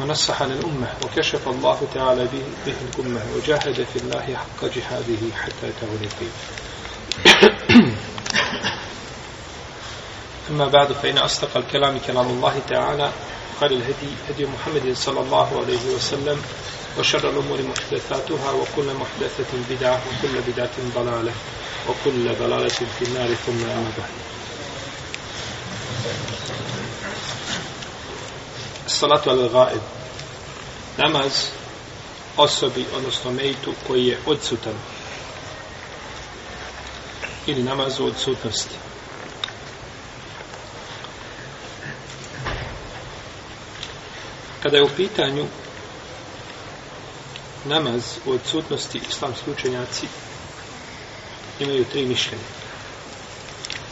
ونصح للأمة وكشف الله تعالى به الأمة وجاهد في الله حق جهاده حتى تولي اليقين أما بعد فإن أصدق الكلام كلام الله تعالى قال الهدي هدي محمد صلى الله عليه وسلم وشر الأمور محدثاتها وكل محدثة بدعة وكل بدعة ضلالة وكل ضلالة في النار ثم أما بعد salatu al gaib namaz osobi, odnosno mejtu koji je odsutan ili namaz u odsutnosti kada je u pitanju namaz u odsutnosti islamski učenjaci imaju tri mišljenja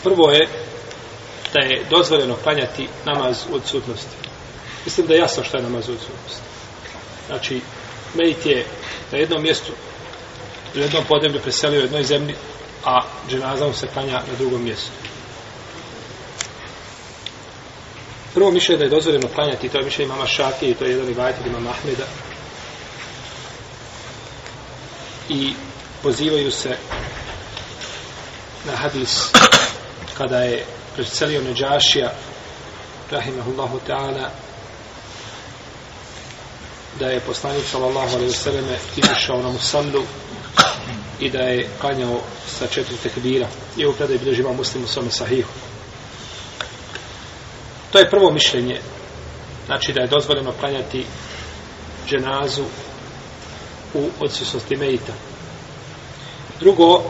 prvo je da je dozvoljeno klanjati namaz u odsutnosti Mislim da je jasno šta je namaz uzrunost. Znači, Mejit je na jednom mjestu, u jednom podneblju preselio u jednoj zemlji, a dženaza mu se klanja na drugom mjestu. Prvo mišlje da je dozvoljeno klanjati, to je mišlje imama Šaki, i to je jedan ibajatelj imam Ahmeda. I pozivaju se na hadis kada je preselio Neđašija, rahimahullahu ta'ala, da je poslanik sallallahu alejhi ve selleme išao na musallu i da je klanjao sa četiri tekbira. I ovo kada je bilo živa muslim u svome sahihu. To je prvo mišljenje. Znači da je dozvoljeno klanjati dženazu u odsusnosti mejita. Drugo,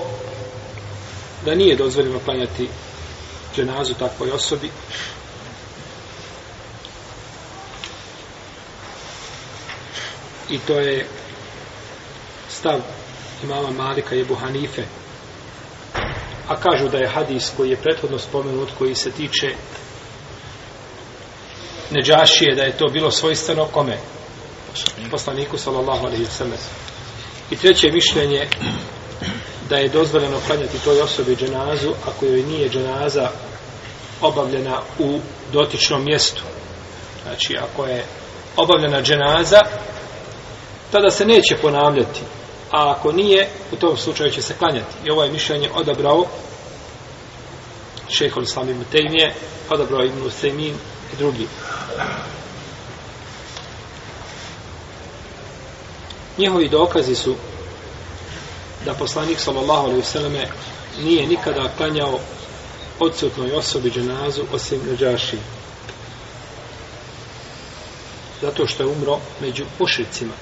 da nije dozvoljeno klanjati dženazu takvoj osobi, i to je stav imama Malika i Ebu Hanife a kažu da je hadis koji je prethodno spomenut koji se tiče neđašije da je to bilo svojstveno kome? poslaniku sallallahu alaihi wa sallam i treće mišljenje da je dozvoljeno klanjati toj osobi dženazu ako joj nije dženaza obavljena u dotičnom mjestu znači ako je obavljena dženaza tada se neće ponavljati. A ako nije, u tom slučaju će se klanjati. I ovo je mišljenje odabrao šehol islam ibn Tejmije, odabrao ibn Usaymin i drugi. Njihovi dokazi su da poslanik sallallahu alaihi vseleme nije nikada klanjao odsutnoj osobi dženazu osim neđaši. Zato što je umro među mušricima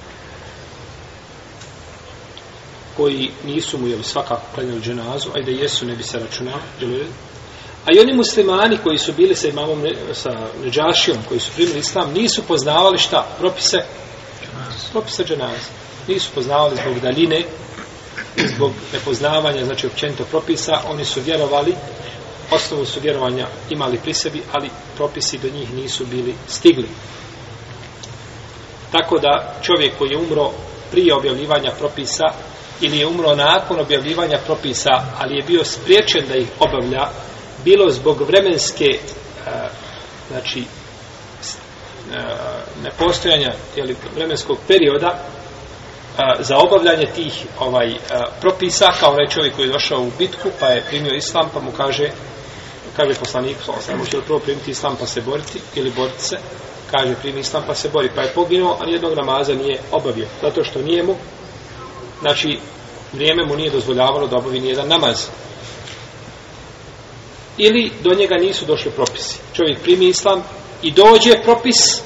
koji nisu mu jeli svakako klanjali dženazu, a i da jesu ne bi se računali, A i oni muslimani koji su bili sa imamom, sa neđašijom, koji su primili islam, nisu poznavali šta? Propise? Propise dženaze. Nisu poznavali zbog daljine, zbog nepoznavanja, znači općenito propisa, oni su vjerovali, osnovu su vjerovanja imali pri sebi, ali propisi do njih nisu bili stigli. Tako da čovjek koji je umro prije objavljivanja propisa, ili je umro nakon objavljivanja propisa, ali je bio spriječen da ih obavlja, bilo zbog vremenske e, znači e, nepostojanja ili vremenskog perioda e, za obavljanje tih ovaj propisa kao onaj čovjek koji je došao u bitku pa je primio islam pa mu kaže kaže poslanik sa osam hoće prvo primiti islam pa se boriti ili boriti se kaže primi islam pa se bori pa je poginuo ali jednog namaza nije obavio zato što nije mu znači vrijeme mu nije dozvoljavalo da obavi ni jedan namaz ili do njega nisu došli propisi čovjek primi islam i dođe propis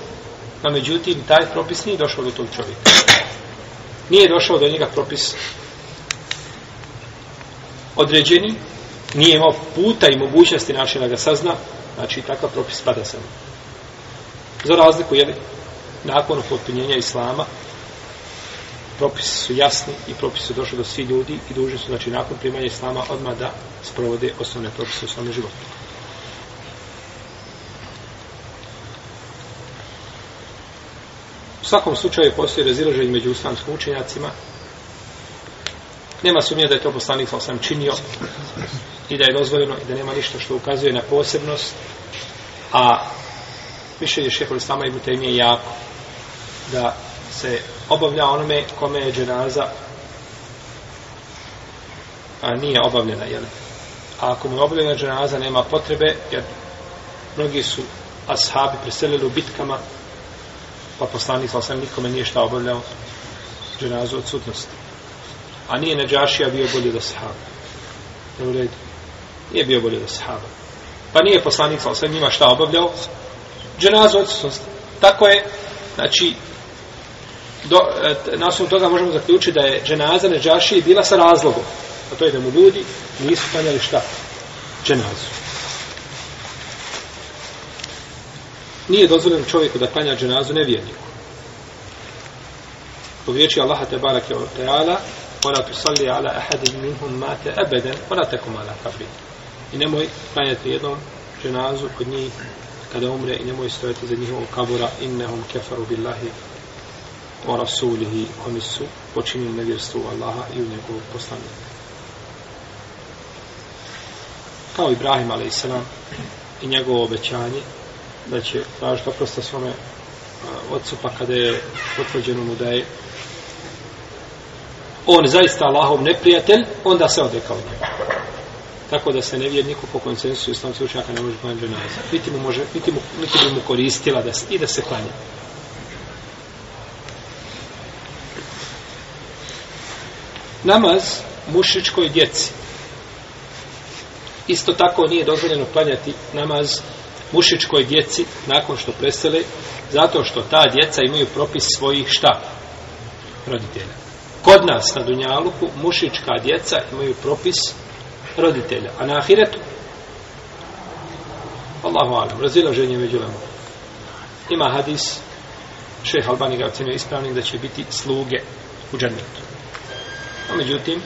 a međutim taj propis nije došao do tog čovjeka nije došao do njega propis određeni nije imao puta i mogućnosti načina ga sazna znači takav propis pada se za razliku je nakon potpunjenja islama propisi su jasni i propisi su došli do svi ljudi i duže su, znači, nakon primanja islama odmah da sprovode osnovne propise u svom životu. U svakom slučaju postoji razilaženje među islamskim učenjacima. Nema sumnje da je to poslanik sa osam činio i da je dozvoljeno i da nema ništa što ukazuje na posebnost, a više je šehol islama i mu jako da se obavlja onome kome je dženaza a nije obavljena, jel? A ako mu je obavljena dženaza, nema potrebe, jer mnogi su ashabi preselili u bitkama, pa poslanik sa osam nikome nije šta obavljao dženazu odsutnosti. A nije neđašija bio bolje do sahaba. Je u redu? Nije bio bolje do sahaba. Pa nije poslanik sa osam njima šta obavljao dženazu odsutnosti. Tako je, znači, do, e, na osnovu toga možemo zaključiti da je dženaza Neđaši bila sa razlogom. A to je da mu ljudi nisu stanjali šta? Dženazu. Nije dozvoljeno čovjeku da klanja dženazu nevjerniku. Po riječi Allaha te barake wa ta'ala Ona tu salli ala ahadi minhum mate ebeden Ona teku mala kabri I nemoj klanjati jednom dženazu kod njih kada umre i nemoj stojati za njihovog kabura innehum kefaru billahi o rasulihi oni su počinili nevjerstvo u Allaha i u njegovog poslanika. Kao Ibrahim a.s. i njegovo obećanje da će tražiti oprosta svome uh, otcu pa kada je potvrđeno mu da je on zaista Allahov neprijatelj, onda se odekao njega. Tako da se nevjerniku po konsensusu islamske učenjaka ne može planiti džanaza. Niti, mu može, niti, mu, niti bi mu koristila da, i da se klanja. namaz mušičkoj djeci. Isto tako nije dozvoljeno planjati namaz mušičkoj djeci nakon što presele, zato što ta djeca imaju propis svojih šta? Roditelja. Kod nas na Dunjaluku mušička djeca imaju propis roditelja. A na Ahiretu? Allahu alam, razilaženje među lemu. Ima hadis šeha Albani ga ocenio ispravnim da će biti sluge u džernetu. A međutim,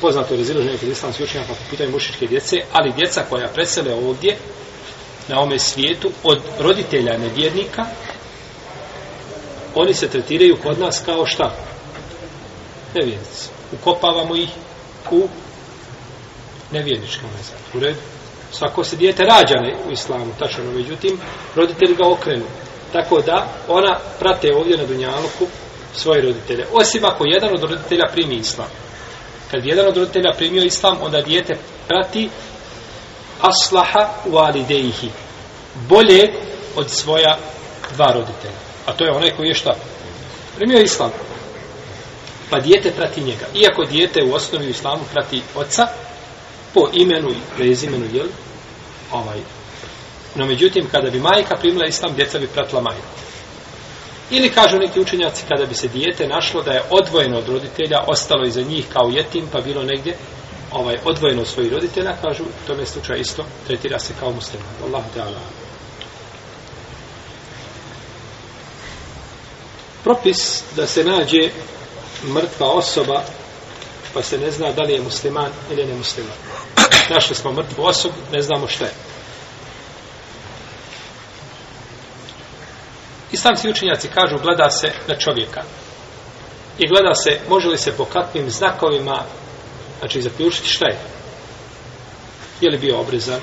poznato je razilo ženike islamske učenja kako pitanje bošičke djece, ali djeca koja presele ovdje, na ome svijetu, od roditelja nevjernika, oni se tretiraju kod nas kao šta? Nevjernici. Ukopavamo ih u nevjerničkom nezadu. U redu. Svako se dijete rađa u islamu, tačno, međutim, roditelji ga okrenu. Tako da, ona prate ovdje na Dunjaluku, svoje roditelje. Osim ako jedan od roditelja primi islam. Kad jedan od roditelja primio islam, onda dijete prati aslaha u alidejihi. Bolje od svoja dva roditelja. A to je onaj koji je šta? Primio islam. Pa dijete prati njega. Iako dijete u osnovi u islamu prati oca, po imenu i prezimenu, jel? Ovaj. No, međutim, kada bi majka primila islam, djeca bi pratila majku. Ili kažu neki učenjaci kada bi se dijete našlo da je odvojeno od roditelja, ostalo iza njih kao jetim, pa bilo negdje ovaj odvojeno od svojih roditelja, kažu u tome slučaju isto tretira se kao musliman. Allah te ala. Propis da se nađe mrtva osoba pa se ne zna da li je musliman ili ne musliman. Našli smo mrtvu osobu, ne znamo šta je. Islamski učenjaci kažu gleda se na čovjeka. I gleda se može li se po kakvim znakovima znači zaključiti šta je. Je li bio obrezan?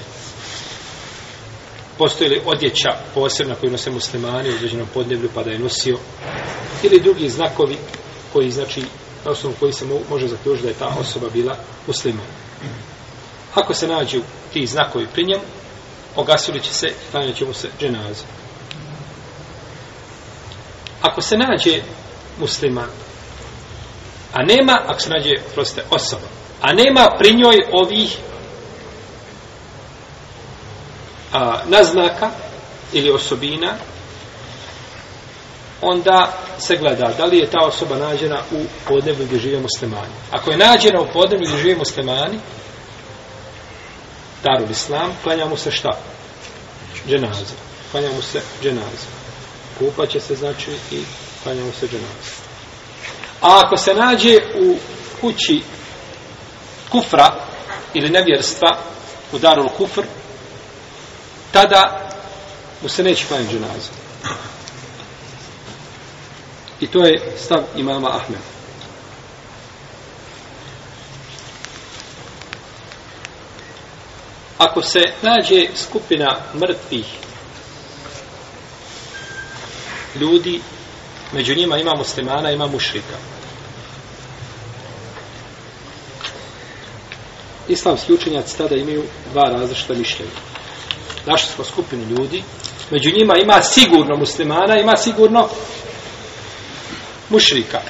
Postoji li odjeća posebna koju nose muslimani u određenom podneblju pa da je nosio? Ili drugi znakovi koji znači na osnovu koji se može zaključiti da je ta osoba bila musliman. Ako se nađu ti znakovi pri njemu, ogasili će se i klanjaće mu se dženazom ako se nađe musliman, a nema, ako se nađe, proste, osoba, a nema pri njoj ovih a, naznaka ili osobina, onda se gleda da li je ta osoba nađena u podnevu gdje žive muslimani. Ako je nađena u podnevu gdje žive muslimani, darul islam, klanja mu se šta? Dženaza. Klanja mu se dženaza kupaće se znači i klanjamo pa se dženaz. A ako se nađe u kući kufra ili nevjerstva u daru kufr, tada mu se neće klanjati dženaz. I to je stav imama Ahmeda. Ako se nađe skupina mrtvih ljudi, među njima ima muslimana, ima mušrika. Islamski učenjaci tada imaju dva različita mišljenja. Našli smo skupinu ljudi, među njima ima sigurno muslimana, ima sigurno mušrika.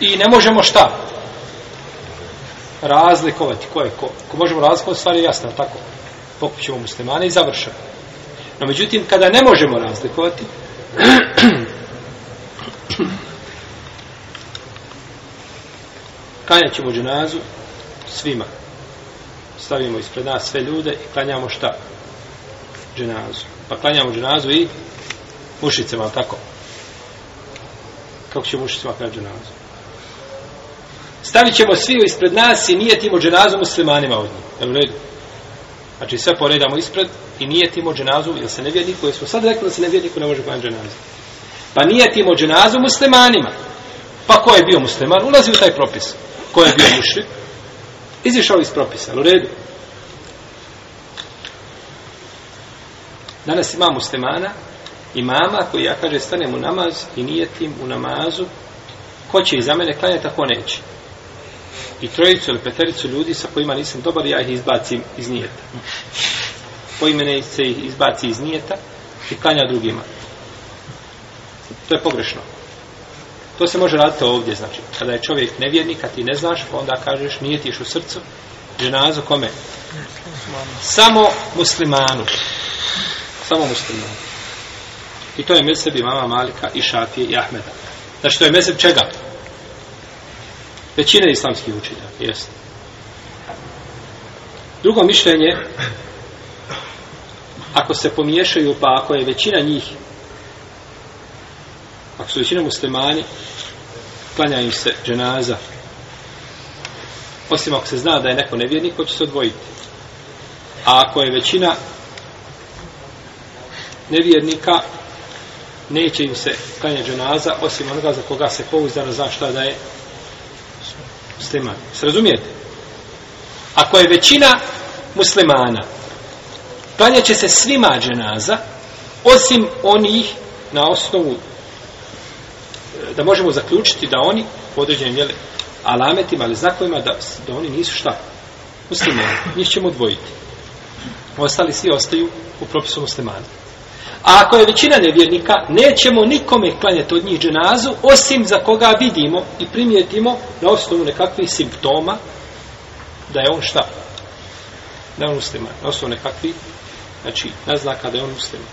I ne možemo šta? Razlikovati ko je ko. Ako možemo razlikovati, stvar je jasna, tako? Pokućemo muslimane i završemo. No, međutim, kada ne možemo razlikovati, klanjat ćemo dženazu svima. Stavimo ispred nas sve ljude i klanjamo šta? Dženazu. Pa klanjamo dženazu i mušicama, tako? Kako će mušicama klanjati dženazu? Stavit ćemo svi ispred nas i nijetimo dženazu muslimanima od njih. Jel u redu? Znači sve poredamo ispred i nijetimo dženazu, jer se nevjednik, koji smo sad rekli da se nevjedniku ne može klanjati dženazu. Pa nijetimo dženazu muslimanima. Pa ko je bio musliman? Ulazi u taj propis. Ko je bio mušlik? Izišao iz propisa, ali u redu. Danas ima muslimana, imama koji ja kaže stanem u namaz i nijetim u namazu, ko će iza mene klanjati, a ko neće i trojicu ili petericu ljudi sa kojima nisam dobar, ja ih izbacim iz nijeta. Poimene se ih izbaci iz nijeta i klanja drugima. To je pogrešno. To se može raditi ovdje, znači, kada je čovjek nevjernik, a ti ne znaš, pa onda kažeš, nije tiš u srcu, ženazu kome? Samo muslimanu. Samo muslimanu. I to je mesebi mama Malika i Šafije i Ahmeda. Znači, to je mesebi čega? Većina islamskih učitelja, jest. Drugo mišljenje, ako se pomiješaju, pa ako je većina njih, ako su većina muslimani, klanja im se dženaza. Osim ako se zna da je neko nevjernik, ko će se odvojiti. A ako je većina nevjernika, neće im se klanja dženaza, osim onoga za koga se pouzdano zna šta da je muslimani. Srazumijete? Ako je većina muslimana, planjat će se svima dženaza, osim onih na osnovu, e, da možemo zaključiti da oni, u određenim jele, alametima ili znakovima, da, da oni nisu šta? Muslimani. Njih ćemo odvojiti. Ostali svi ostaju u propisu muslimana. A ako je većina nevjernika, nećemo nikome klanjati od njih dženazu, osim za koga vidimo i primijetimo na osnovu nekakvih simptoma da je on šta? Da je on musliman. Na osnovu nekakvih, znači, naznaka da je on musliman.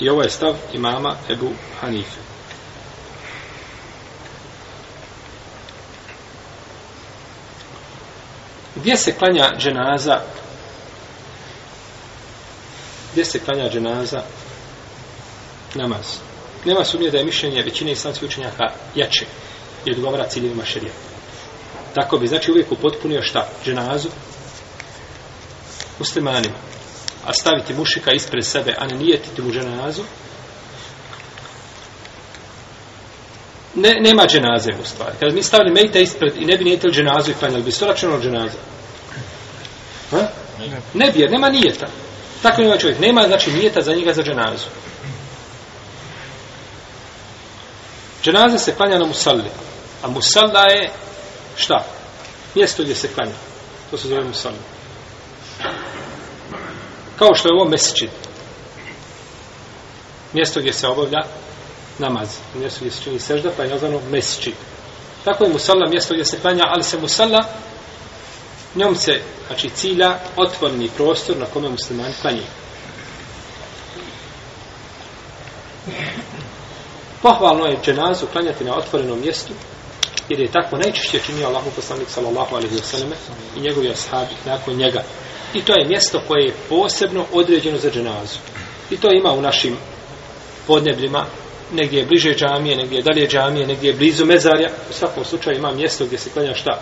I ovo ovaj je stav imama Ebu Hanife. gdje se klanja dženaza gdje se klanja dženaza namaz nema sumnje da je mišljenje većine islamskih učenjaka jače i odgovara ciljevima šerija tako bi znači uvijek upotpunio šta dženazu muslimanima a staviti mušika ispred sebe a ne nijetiti mu dženazu Ne, nema dženaze u stvari. Kada mi stavili mejta ispred i ne bi nijetili dženazu i klanjali bi stračeno dženazu. Ne vjer, nema nijeta. Tako ima čovjek. Nema, znači, nijeta za njega za dženazu. Dženaze se klanja na musalli. A musalla je šta? Mjesto gdje se klanja. To se zove musalli. Kao što je ovo mesečin. Mjesto gdje se obavlja namaz. Mjesto gdje se čini sežda, pa je nazvano mesečin. Tako je musalla mjesto gdje se klanja, ali se musalla njom se, znači, cilja otvoreni prostor na kome musliman klanje. Pohvalno je dženazu klanjati na otvorenom mjestu, jer je tako najčešće činio Allahu poslanik sallallahu alaihi wa sallam i njegovi ashabi nakon njega. I to je mjesto koje je posebno određeno za dženazu. I to ima u našim podnebljima, negdje je bliže džamije, negdje je dalje džamije, negdje je blizu mezarja. U svakom slučaju ima mjesto gdje se klanja šta?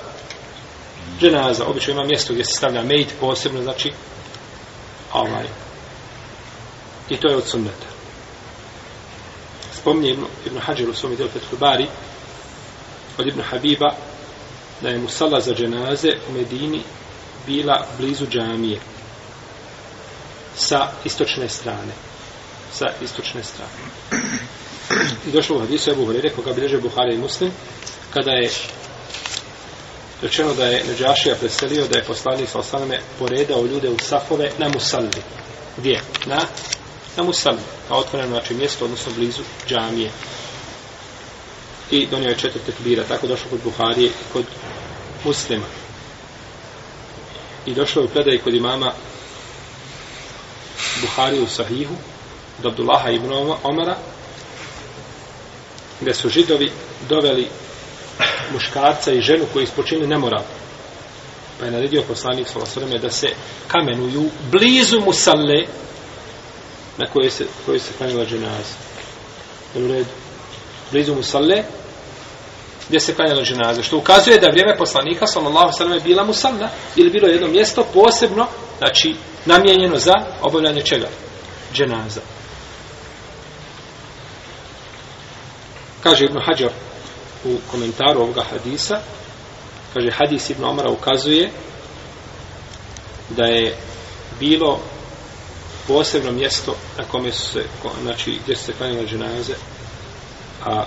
dženaza, obično ima mjesto gdje se stavlja mejt posebno, znači ovaj. I to je od sunneta. Spomni Ibn, Ibn Hađer u svom delu Fethu Bari od Ibn Habiba da je musala za dženaze u Medini bila blizu džamije sa istočne strane sa istočne strane i došlo u hadisu Ebu Hrere koga bileže Buhara i Muslim kada je rečeno da je Neđašija preselio da je poslanik sa osaname poredao ljude u safove na Musalli. Gdje? Na, na Musalli. Na otvoreno znači mjesto, odnosno blizu džamije. I donio je četvrte kbira. Tako došlo kod Buharije i kod muslima. I došlo je u predaj kod imama Buhariju u Sahihu od Abdullaha ibn Omara gdje su židovi doveli muškarca i ženu koji ispočinili nemoral. Pa je naredio poslanik svala sveme da se kamenuju blizu musalle na koje se, koje se kanjila dženaza. Jel u redu? Blizu musalle gdje se kanjila dženaza. Što ukazuje da vrijeme poslanika sallallahu sveme bila musalna ili bilo jedno mjesto posebno znači namjenjeno za obavljanje čega? Dženaza. Kaže Ibn Hajar, u komentaru ovoga hadisa kaže hadis Ibn Omara ukazuje da je bilo posebno mjesto na kome su se znači gdje su se klanjale dženaze a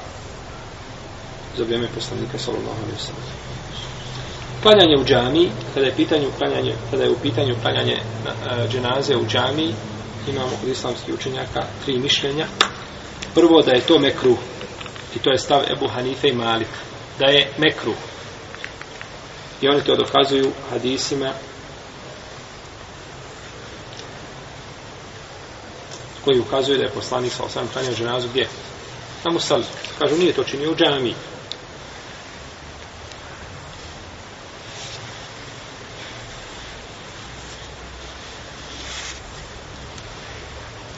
za vrijeme poslanika sallallahu alejhi ve sellem klanjanje u džamii kada je pitanje klanjanje kada je u pitanju klanjanje dženaze u džamii imamo kod islamskih učenjaka tri mišljenja prvo da je to mekruh i to je stav Ebu Hanife i Malik da je mekruh i oni to dokazuju hadisima koji ukazuju da je poslanik sa osam kranja ženazu gdje na musali, kažu nije to činio u džami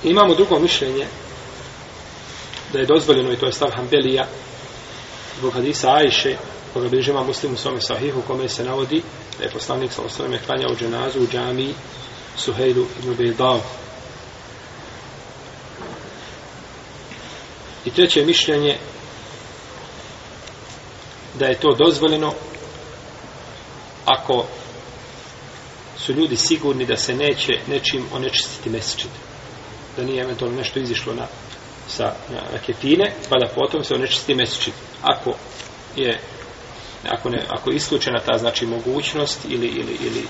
imamo drugo mišljenje da je dozvoljeno i to je stav Hanbelija zbog hadisa Ajše koga bi živa muslim u svome sahihu u kome se navodi da je poslanik sa osnovim je klanjao dženazu u džami Suhejlu i Nubeidao i treće mišljenje da je to dozvoljeno ako su ljudi sigurni da se neće nečim onečistiti mesečit da nije eventualno nešto izišlo na sa, na, na ketine, pa da potom se onečisti mesečit. Ako je ako ne, ako je isključena ta znači mogućnost ili, ili, ili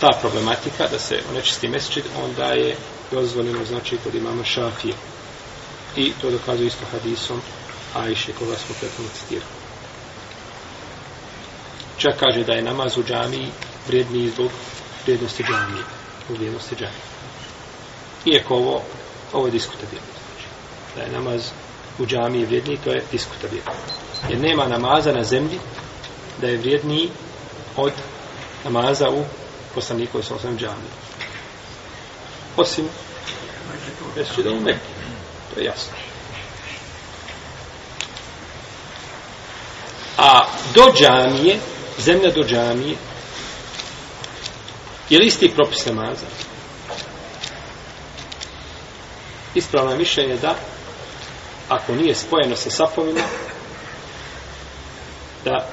ta problematika da se onečisti mesečit, onda je dozvoljeno znači kod imama Šafije. I to dokazuje isto hadisom Ajše koga smo prethodno citirali. Čak kaže da je namaz u džamiji vrijedni zbog vrijednosti džamije. Vrijednosti džamije. Iako ovo, ovo je diskutabilno da je namaz u džamiji vrijedniji, to je diskutabilno. Jer nema namaza na zemlji da je vrijedniji od namaza u poslaniku koji su osam džamiji. Osim vesuđa u Mekke. To je jasno. A do džamije, zemlja do džamije, je li isti propis namaza? Ispravno mišljenje da ako nije spojeno sa safovima, da,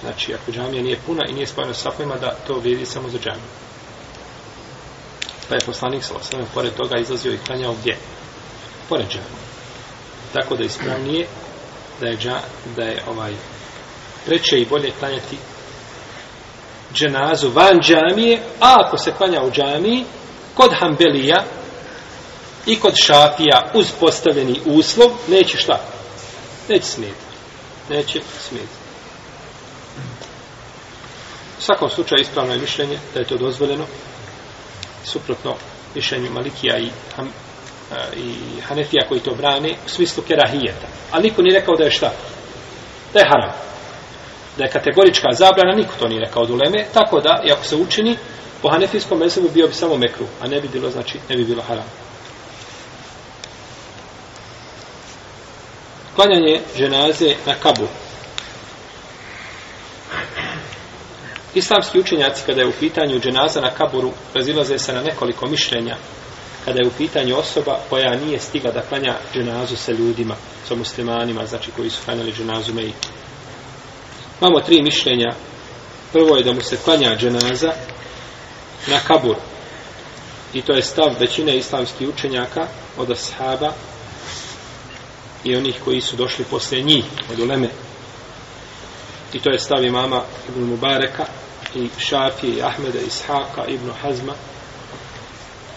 znači, ako džamija nije puna i nije spojeno sa safovima, da to vidi samo za džamiju. Pa je poslanik sa osvijem, pored toga, izlazio i klanjao gdje? Pored džamije. Tako da ispravnije da je, džan, da je ovaj preče i bolje klanjati dženazu van džamije, a ako se klanja u džamiji, kod Hambelija, i kod šafija uz postavljeni uslov neće šta? Neće smijeti. Neće smijeti. U svakom slučaju ispravno je mišljenje da je to dozvoljeno suprotno mišljenju Malikija i, Ham, i Hanefija koji to brane u smislu kerahijeta. A niko nije rekao da je šta? Da je haram. Da je kategorička zabrana, niko to nije rekao od uleme, tako da, i ako se učini, po hanefijskom mesebu bio bi samo mekru, a ne bi bilo, znači, ne bi bilo haram. klanjanje ženaze na kabu. Islamski učenjaci kada je u pitanju dženaza na kaburu razilaze se na nekoliko mišljenja kada je u pitanju osoba koja nije stigla da klanja dženazu sa ljudima, sa muslimanima, znači koji su klanjali dženazu meji. Imamo tri mišljenja. Prvo je da mu se klanja dženaza na kaburu. I to je stav većine islamskih učenjaka od ashaba i onih koji su došli posle njih od uleme. I to je stav imama Ibn Mubareka i Šafije i Ahmeda i Ishaqa Ibn Hazma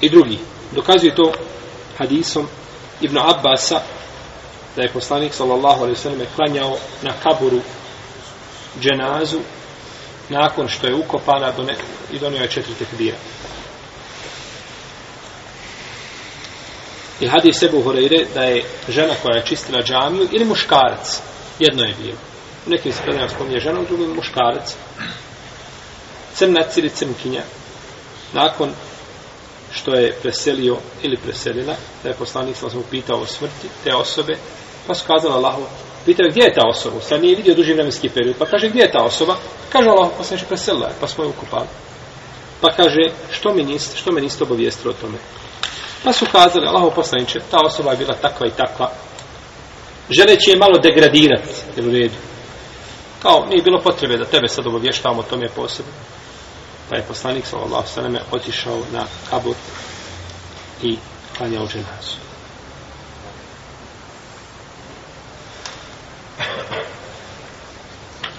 i drugi. Dokazuje to hadisom Ibn Abbasa da je poslanik sallallahu alaihi sallam klanjao na kaburu dženazu nakon što je ukopana do ne, i donio je četiri tekbira. I hadis Ebu Horeire da je žena koja je čistila džamiju ili muškarac. Jedno je bilo. U nekim se predajama spominje žena, u drugom muškarac. Crnac ili crnkinja. Nakon što je preselio ili preselila, da je poslanik sam upitao o smrti te osobe, pa su kazala Allahu, pitao gdje je ta osoba? Sad nije vidio duži vremenski period. Pa kaže, gdje je ta osoba? Kaže Allah, pa sam je preselila, pa smo je ukupali. Pa kaže, što me niste, što me niste obavijestili o tome? Pa su kazali, Allaho poslaniče, ta osoba je bila takva i takva. Želeći je malo degradirati, jer u redu. Kao, nije bilo potrebe da tebe sad obovještavamo, to mi je posebno. Pa je poslanik, sallallahu sallam, otišao na kabur i klanjao ženazu.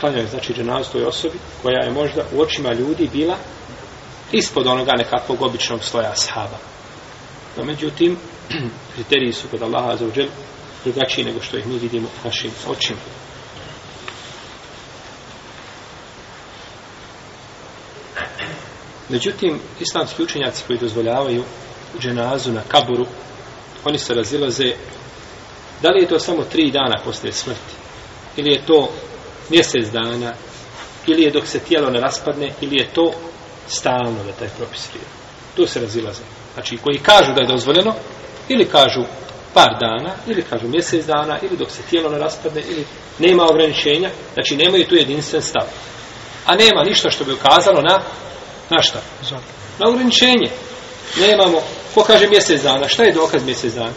Klanjao je, znači, ženazu toj osobi, koja je možda u očima ljudi bila ispod onoga nekakvog običnog sloja sahaba. Pa međutim, kriteriji su kod Allaha za uđel drugačiji nego što ih mi vidimo našim očima. Međutim, islamski učenjaci koji dozvoljavaju dženazu na kaburu, oni se razilaze da li je to samo tri dana posle smrti, ili je to mjesec dana, ili je dok se tijelo ne raspadne, ili je to stalno da taj propis slijedi. Tu se razilaze znači koji kažu da je dozvoljeno, ili kažu par dana, ili kažu mjesec dana, ili dok se tijelo ne raspadne, ili nema ograničenja, znači nemaju tu jedinstven stav. A nema ništa što bi ukazalo na, na šta? Na ograničenje. Nemamo, ko kaže mjesec dana, šta je dokaz mjesec dana? A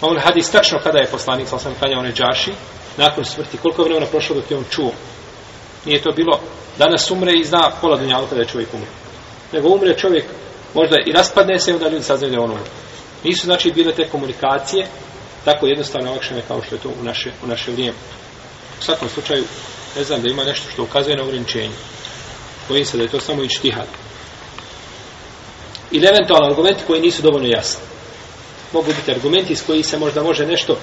pa on hadis tačno kada je poslanik, sam sam kanjao džaši, nakon smrti, koliko je vremena prošlo dok je on čuo? Nije to bilo, danas umre i zna pola dunjalu kada je čovjek umre. Nego umre čovjek možda i raspadne se, onda ljudi saznaju da je ono. Nisu, znači, bile te komunikacije tako jednostavno olakšene kao što je to u naše, u naše vrijeme. U svakom slučaju, ne znam da ima nešto što ukazuje na ograničenje. Bojim se da je to samo ištihad. Ili eventualno argumenti koji nisu dovoljno jasni. Mogu biti argumenti iz koji se možda može nešto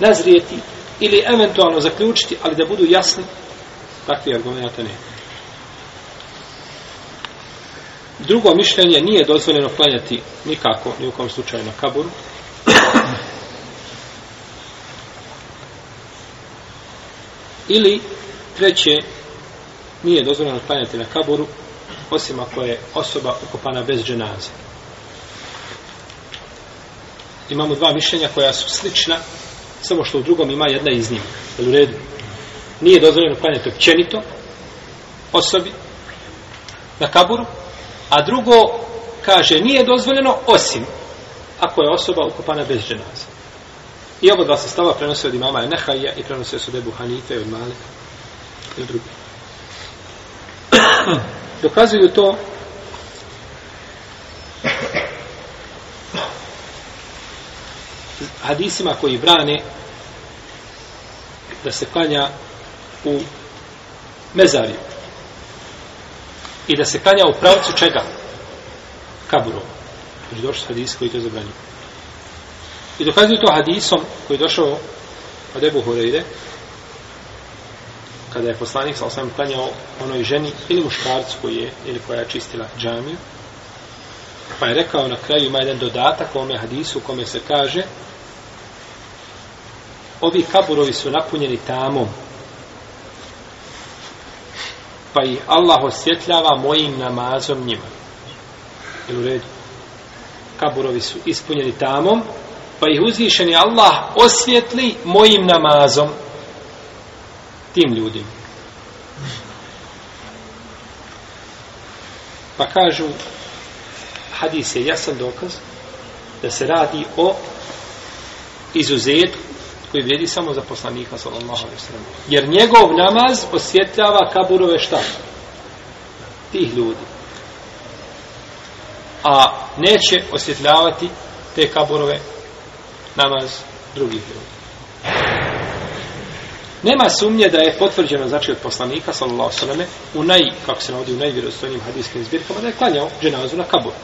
nazrijeti ili eventualno zaključiti, ali da budu jasni, takvi argumenta nema. Drugo mišljenje, nije dozvoljeno klanjati nikako, ni u kom slučaju na kaburu. Ili, treće, nije dozvoljeno klanjati na kaburu, osim ako je osoba ukopana bez dženaze. Imamo dva mišljenja koja su slična, samo što u drugom ima jedna iz njih. Jel u redu? Nije dozvoljeno klanjati općenito osobi na kaburu, A drugo, kaže, nije dozvoljeno osim ako je osoba ukopana bez dženaze. I oba dva se stava prenose od imama Enehaija i prenose su debu Hanife od Malika i od drugih. Dokazuju to hadisima koji brane da se klanja u mezariju i da se klanja u pravcu čega? Kaburova. Znači došli s hadis koji to zabranio. I dokazuju to hadisom koji je došao od Ebu Horeire, kada je poslanik sa osam klanjao onoj ženi ili muškarcu koji je, ili koja je čistila džamiju, pa je rekao na kraju ima jedan dodatak u ome hadisu kome se kaže ovi kaburovi su napunjeni tamom pa ih Allah osvjetljava mojim namazom njima. Je u redu? Kaburovi su ispunjeni tamom, pa ih uzvišeni Allah osvjetli mojim namazom tim ljudima. Pa kažu, hadis je jasan dokaz da se radi o izuzetku koji vrijedi samo za poslanika sallallahu alejhi ve sellem. Jer njegov namaz osvjetljava kaburove šta? Tih ljudi. A neće osvjetljavati te kaburove namaz drugih ljudi. Nema sumnje da je potvrđeno znači od poslanika sallallahu alejhi ve selleme u naj kako se navodi u najvjerodostojnijim hadiskim zbirkama da je klanjao dženazu na kaburu.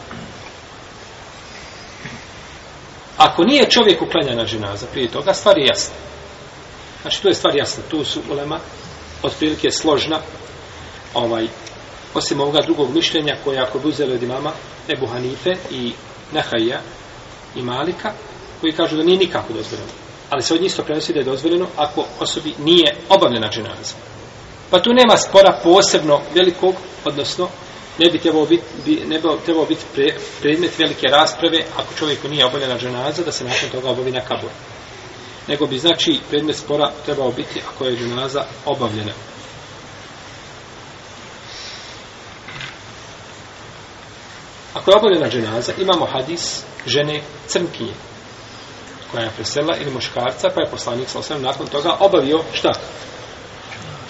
Ako nije čovjek uklanjana ženaza prije toga, stvar je jasna. Znači, tu je stvar jasna. Tu su ulema, otprilike je složna. Ovaj, osim ovoga drugog mišljenja koje ako bi uzeli od imama Ebu Hanife i Nehaija i Malika, koji kažu da nije nikako dozvoljeno. Ali se od njih isto prenosi da je dozvoljeno ako osobi nije obavljena ženaza. Pa tu nema spora posebno velikog, odnosno ne bi trebao biti, ne bi trebao biti pre, predmet velike rasprave ako čovjeku nije obavljena dženaza da se nakon toga obavi na kabur. Nego bi znači predmet spora trebao biti ako je dženaza obavljena. Ako je obavljena dženaza, imamo hadis žene crnkinje koja je presela ili muškarca, pa je poslanik sa osvijem nakon toga obavio šta?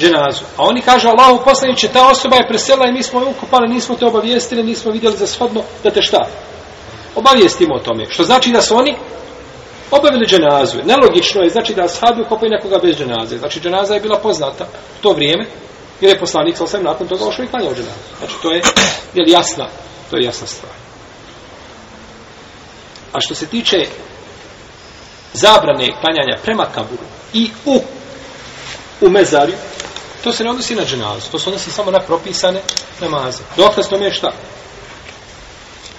dženazu. A oni kažu, Allahu poslaniče, ta osoba je presela i mi smo ukupali, nismo te obavijestili, nismo vidjeli za shodno da te šta. Obavijestimo o tome. Što znači da su oni obavili dženazu. Nelogično je, znači da ashabi ukopaju nekoga bez dženaze. Znači dženaza je bila poznata u to vrijeme, jer je poslanik sa osvijem nakon toga ošao i klanjao dženazu. Znači to je, je jasna, to je jasna stvar. A što se tiče zabrane klanjanja prema kaburu i u u mezarju, To se ne odnosi na dženazu, to se odnosi samo na propisane namaze. Dokaz tome je šta?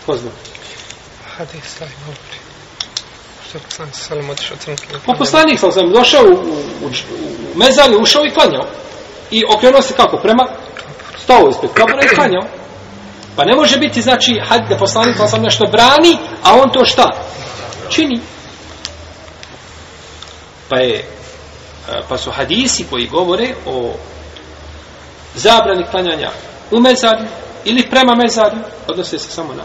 Ko zna? Hadis, taj govori. Po poslanik sam pa sam došao u, u, u, u mezanju, ušao i klanjao. I okrenuo se kako? Prema stovu ispred kabora i klanjao. Pa ne može biti, znači, hajde da poslanik sam sam nešto brani, a on to šta? Čini. Pa je pa su hadisi koji govore o zabrani klanjanja u mezarju ili prema mezarju, odnose se samo na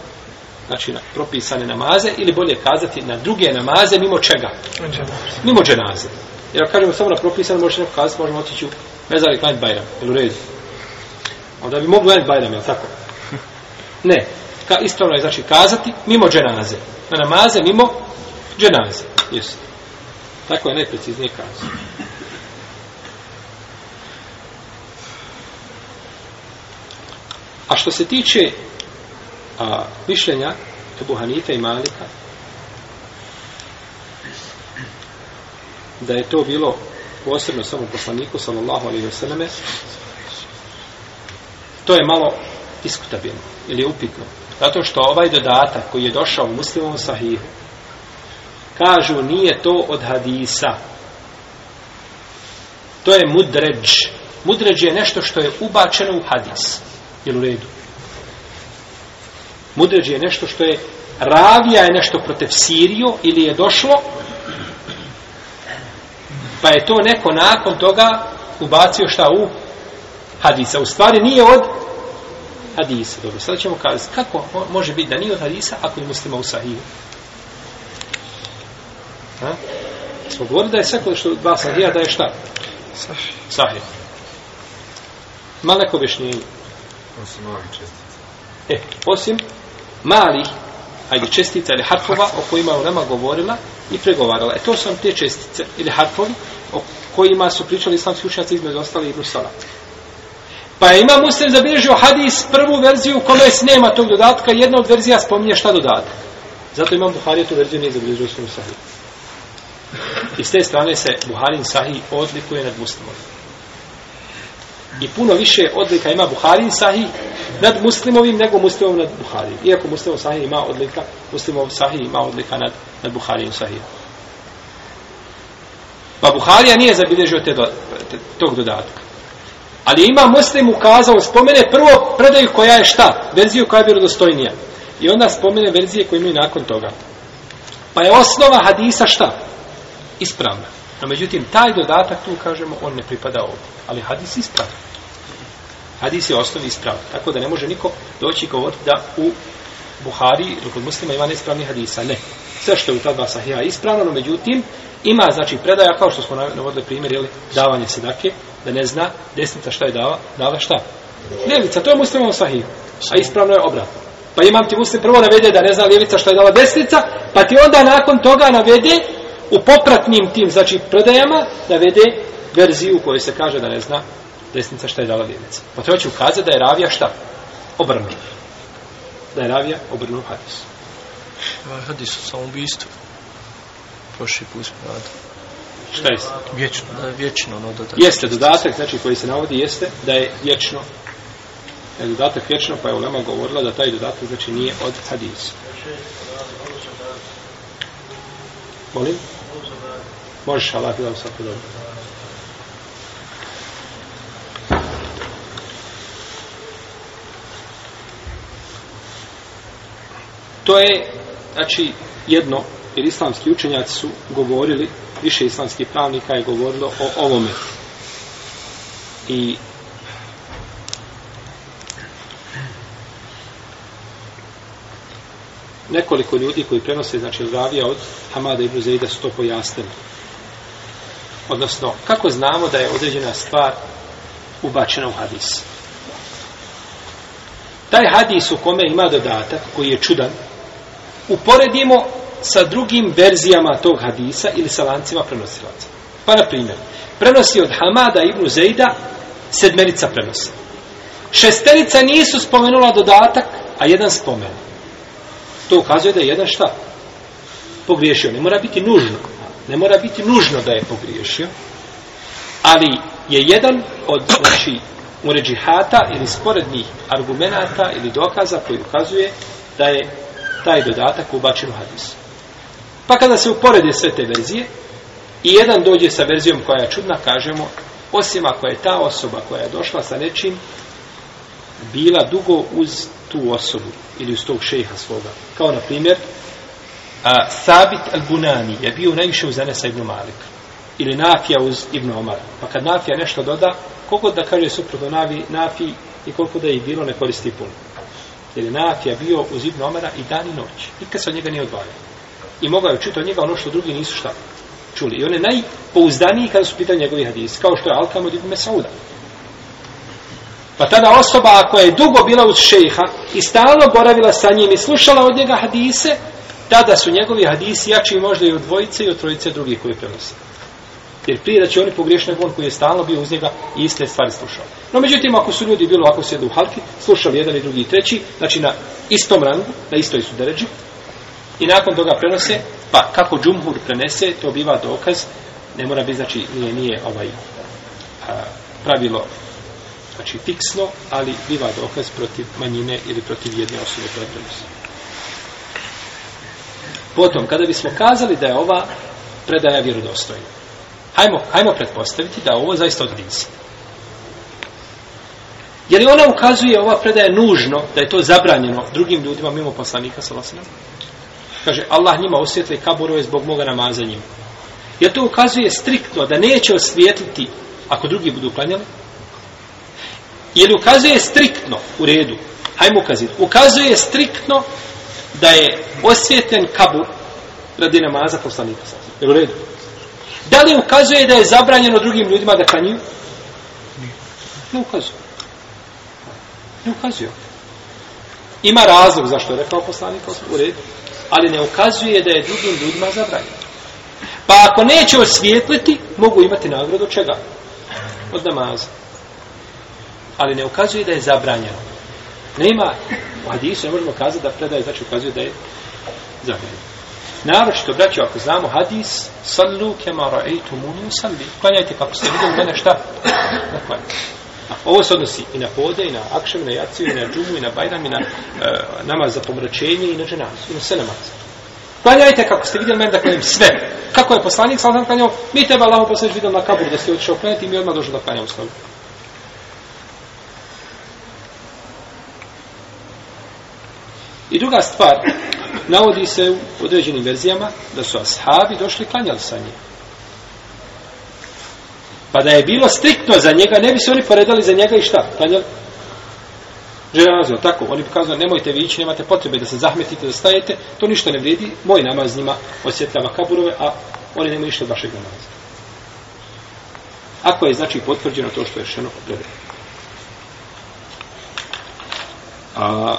znači na propisane namaze ili bolje kazati na druge namaze mimo čega? Dženaze. Mimo dženaze. Jer ako kažemo samo na propisane, možete neko kazati, možemo otići u mezar i klanjati bajram, ili u redu. Onda bi mogli klanjati bajram, je tako? Ne. Ka, ispravno je znači kazati mimo dženaze. Na namaze mimo dženaze. Jesi. Tako je najpreciznije kazano. A što se tiče a, mišljenja Ebu Hanife i Malika, da je to bilo posebno samo poslaniku, sallallahu alaihi vseleme, to je malo diskutabilno ili upitno. Zato što ovaj dodatak koji je došao u muslimovom sahihu, kažu nije to od hadisa. To je mudređ. Mudređ je nešto što je ubačeno u hadis. Jel u redu? Mudređ je nešto što je ravija je nešto protiv Sirio ili je došlo pa je to neko nakon toga ubacio šta u hadisa. U stvari nije od hadisa. Dobro, sad ćemo kazati kako može biti da nije od hadisa ako je muslima u sahiju. Ha? Smo govorili da je sve što dva sahija, da je šta? Sahija. Ma neko objašnjenje? Osim malih čestica. E, osim malih, ajde čestica ili harfova, o kojima je Ulema govorila i pregovarala. E, to su te čestice ili harfovi o kojima su pričali islamski učenjaci između ostali Ibn Salat. Pa ima muslim zabilježio hadis prvu verziju u kome se nema tog dodatka, jedna od verzija spominje šta dodatak. Zato imam Buhari tu verziju nije zabilježio u svom sahiju. I s te strane se Buharin Sahih odlikuje nad muslimom. I puno više odlika ima Buharin Sahih nad muslimovim nego muslimom nad Buharin. Iako muslimov Sahih ima odlika, muslimov Sahih ima odlika nad, nad Buharin Sahih. Pa Buharija nije zabilježio te do, te, tog dodatka. Ali ima muslim ukazao, spomene prvo predaju koja je šta? Verziju koja je vjerodostojnija. I onda spomene verzije koje imaju nakon toga. Pa je osnova hadisa šta? ispravna. A međutim, taj dodatak tu, kažemo, on ne pripada ovdje. Ali hadis ispravan. Hadis je osnovni ispravan. Tako da ne može niko doći i govoriti da u Buhari, ili kod muslima, ima neispravni hadisa. Ne. Sve što je u ta dva sahija ispravno, no međutim, ima, znači, predaja, kao što smo navodili primjer, ili davanje sedake, da ne zna desnica šta je dava, dava šta. Ljevica, to je muslimovo sahiju. A ispravno je obratno. Pa imam ti muslim prvo navede da ne zna ljevica šta je dala desnica, pa ti onda nakon toga navede u popratnim tim, znači, predajama, da vede verziju u kojoj se kaže da ne zna desnica šta je dala ljevica. Pa to će ukazati da je ravija šta? Obrnuo. Da je ravija obrnuo hadis. Ovaj hadis o samobistvu. Prošli put smo radili. Šta je? Vječno. Da je vječno ono dodatak. Jeste dodatak, znači, koji se navodi, jeste da je vječno. Da je dodatak vječno, pa je Ulema govorila da taj dodatak, znači, nije od hadisa. Molim? Možeš, Allah, ti dao svako dobro. To je, znači, jedno, jer islamski učenjaci su govorili, više islamskih pravnika je govorilo o ovome. I nekoliko ljudi koji prenose, znači, od Ravija, od Hamada i Bruzeida su to pojasnili odnosno kako znamo da je određena stvar ubačena u hadis. Taj hadis u kome ima dodatak, koji je čudan, uporedimo sa drugim verzijama tog hadisa ili sa lancima prenosilaca. Pa na primjer, prenosi od Hamada ibn Zejda sedmerica prenosi. Šesterica nisu spomenula dodatak, a jedan spomenu. To ukazuje da je jedan šta? Pogriješio. Ne mora biti nužno. Ne mora biti nužno da je pogriješio, ali je jedan od znači, uređihata ili sporednih argumenata ili dokaza koji ukazuje da je taj dodatak ubačen u hadisu. Pa kada se uporede sve te verzije i jedan dođe sa verzijom koja je čudna, kažemo, osim ako je ta osoba koja je došla sa nečim bila dugo uz tu osobu ili uz tog šeha svoga. Kao na primjer, a, Sabit al-Bunani je bio najviše uz Anesa ibn Malik ili Nafija uz Ibn Omar. Pa kad Nafija nešto doda, koliko da kaže suprotno Navi, Nafi i koliko da je bilo ne koristi puno. Jer je Nafija bio uz Ibn Omara i dan i noć. Nikad se od njega nije odvajao. I mogao je čuti od njega ono što drugi nisu šta čuli. I on je najpouzdaniji kada su pitanje njegovi hadis, kao što je Alkam od Ibn Mesauda. Pa tada osoba koja je dugo bila uz šeha i stalno boravila sa njim i slušala od njega hadise, tada su njegovi hadisi jači možda i od dvojice i od trojice drugih koji prenose. Jer prije da će oni pogriješiti nego on koji je stalno bio uz njega i iste stvari slušao. No međutim, ako su ljudi bilo ovako sjedu u halki, slušali jedan i drugi i treći, znači na istom rangu, na istoj su deređi, i nakon toga prenose, pa kako džumhur prenese, to biva dokaz, ne mora biti, znači nije, nije ovaj a, pravilo znači fiksno, ali biva dokaz protiv manjine ili protiv jedne osobe koja prenose. Potom, kada bismo kazali da je ova predaja vjerodostojna, hajmo, hajmo pretpostaviti da ovo zaista od Dinsa. Je li ona ukazuje ova predaja nužno da je to zabranjeno drugim ljudima mimo poslanika sa Kaže, Allah njima osvjetli kaburove zbog moga namaza njima. Je to ukazuje striktno da neće osvjetliti ako drugi budu klanjali? Je li ukazuje striktno u redu? Hajmo ukazit. Ukazuje striktno da je osvjeten kabur radi namaza poslanika sasvim. redu? Da li ukazuje da je zabranjeno drugim ljudima da klanjuju? Ne ukazuje. Ne ukazuje. Ima razlog zašto je rekao poslanik u redu, ali ne ukazuje da je drugim ljudima zabranjeno. Pa ako neće osvjetliti, mogu imati nagradu čega? Od namaza. Ali ne ukazuje da je zabranjeno. Nema u hadisu, ne možemo kazati da predaje, znači ukazuje da je zabranjeno. Naročito, braćo, ako znamo hadis, sallu kema ra'eitumuni u salli. Klanjajte kako pa ste vidjeli mene šta? Dakle. A ovo se odnosi i na pode, i na akšem, i na jaciju, i na džumu, i na bajram, i na e, namaz za pomračenje, i na dženazu, i na sve namaz. Klanjajte kako ste vidjeli mene da klanjam sve. Kako je poslanik, sallam klanjao, mi teba Allaho poslanič vidjeli na kabur da ste otišao klanjati i mi odmah došli da klanjamo s I druga stvar, navodi se u određenim verzijama da su ashabi došli klanjali sa njim. Pa da je bilo striktno za njega, ne bi se oni poredali za njega i šta? Klanjali? Žena nazva, tako, oni bi kazali, nemojte vi ići, nemate potrebe da se zahmetite, da stajete, to ništa ne vredi, moj namaz njima osjetljava kaburove, a oni nemaju ništa od vašeg namaza. Ako je, znači, potvrđeno to što je rešeno, dobro. A,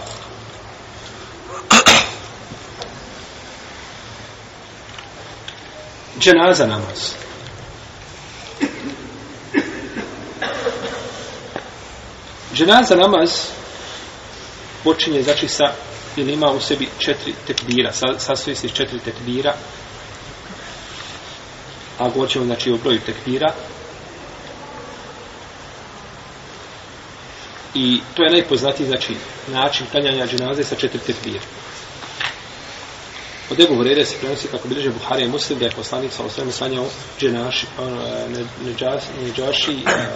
dženaza namaz. Dženaza namaz počinje znači sa ili ima u sebi četiri tekbira, sa, sastoji se četiri tekbira, a govorit znači o broju tekbira, i to je najpoznatiji znači način klanjanja dženaze sa četiri tekbira. Od Ebu Hurere se prenosi kako bliže Buhari i Muslim da je poslanik sa osvijem sanjao pa, e, neđaši e,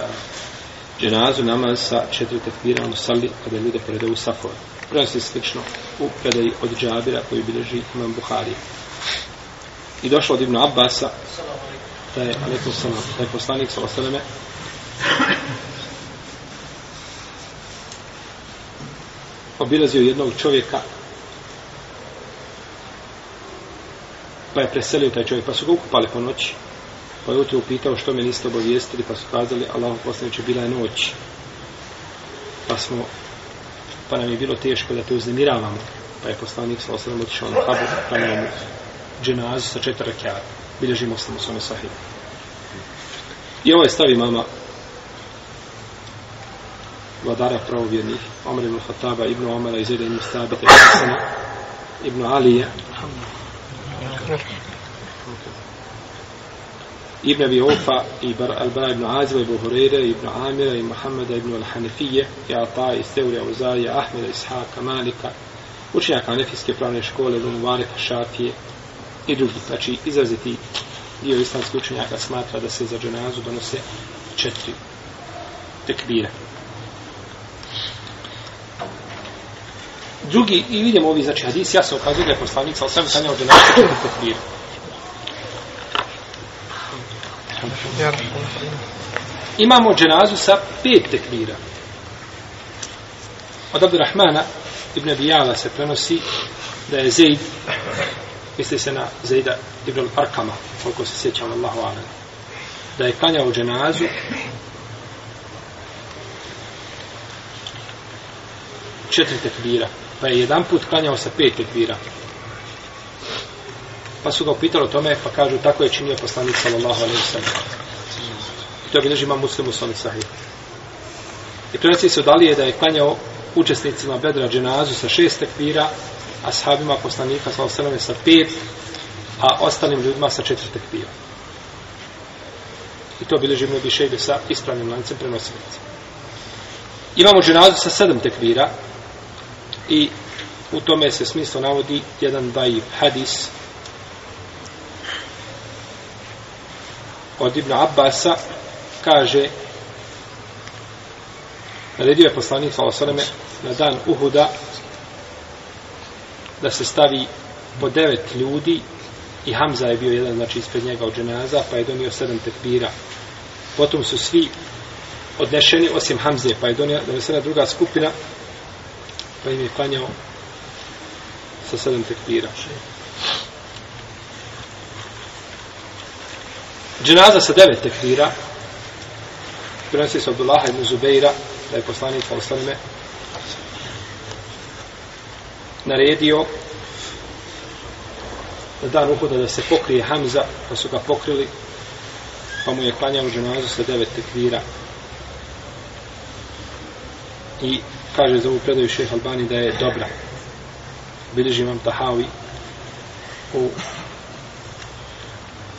dženazu namaz sa četiri tekvira u ono sali kada ljude prede u safor. Prenosi se slično u predaj od džabira koji bliži imam Buhari. I došlo od Ibnu Abbasa da je, alaikum salam, da je poslanik sa osvijem obilazio jednog čovjeka pa je preselio taj čovjek, pa su ga ukupali po noći. Pa je utro upitao što me niste obavijestili, pa su kazali, Allah poslaniče, bila je noć. Pa smo, pa nam je bilo teško da te uznemiravamo. Pa je poslanik sa osadom otišao na habu, pa nam je dženazu sa četvrta kjara. Bilježimo sam u svome sahibu. I ovo ovaj je stavi mama vladara pravovjernih, Omer ibn Khattaba, ibn Omer, Izeda ibn Stabite, ibn Alija, Ibn Abi Ufa, Ibn Alba ibn Azba, Ibn Hureyre, Ibn Amira, Ibn Muhammeda, Ibn Al-Hanefije, i Ataj, Isteuri, Auzari, Ahmeda, Ishaaka, Malika, učenjaka Hanefijske pravne škole, Ibn Mubareka, Šafije i drugi. Znači, izraziti dio islamske učenjaka smatra da se za dženazu donose četiri tekbira. Drugi, i vidimo ovi, znači, hadis, ja se ukazuju da je poslanik, sa osvijem sanja ordinacija četiri tekbir. Imamo dženazu sa pet tekbira. Od Abdu Rahmana, Ibn Abijala se prenosi da je Zaid, misli se na Zaida Ibn Arkama, koliko se sjećam, Allahu Alam, da je klanjao dženazu četiri tekbira, pa je jedan put klanjao sa pet tekbira. Pa su ga upitali o tome, pa kažu, tako je činio poslanik sallallahu alaihi sallam. To je bilježima muslimu sallam sahih. I prenosi se odali je da je klanjao učesnicima bedra dženazu sa šest tekbira, a sahabima poslanika sallallahu alaihi sa pet, a ostalim ljudima sa četiri tekbira. I to bilježimo bišejde sa ispravnim lancem prenosilicima. Imamo dženazu sa sedam tekvira, i u tome se smislo navodi jedan daiv hadis od Ibn Abbasa kaže naredio je poslanik sa osaleme na dan Uhuda da se stavi po devet ljudi i Hamza je bio jedan znači ispred njega od dženaza pa je donio sedam tekbira potom su svi odnešeni osim Hamze pa je donio, donio druga skupina pa im je klanjao sa sedam tekbira. Dženaza sa devet tekbira prenosi se Abdullaha i Muzubeira da je poslanik Osrme naredio na dan uhoda da se pokrije Hamza pa su ga pokrili pa mu je klanjao dženazu sa devet tekvira i kaže za ovu predaju šeha Albani da je dobra. Biliži vam Tahavi u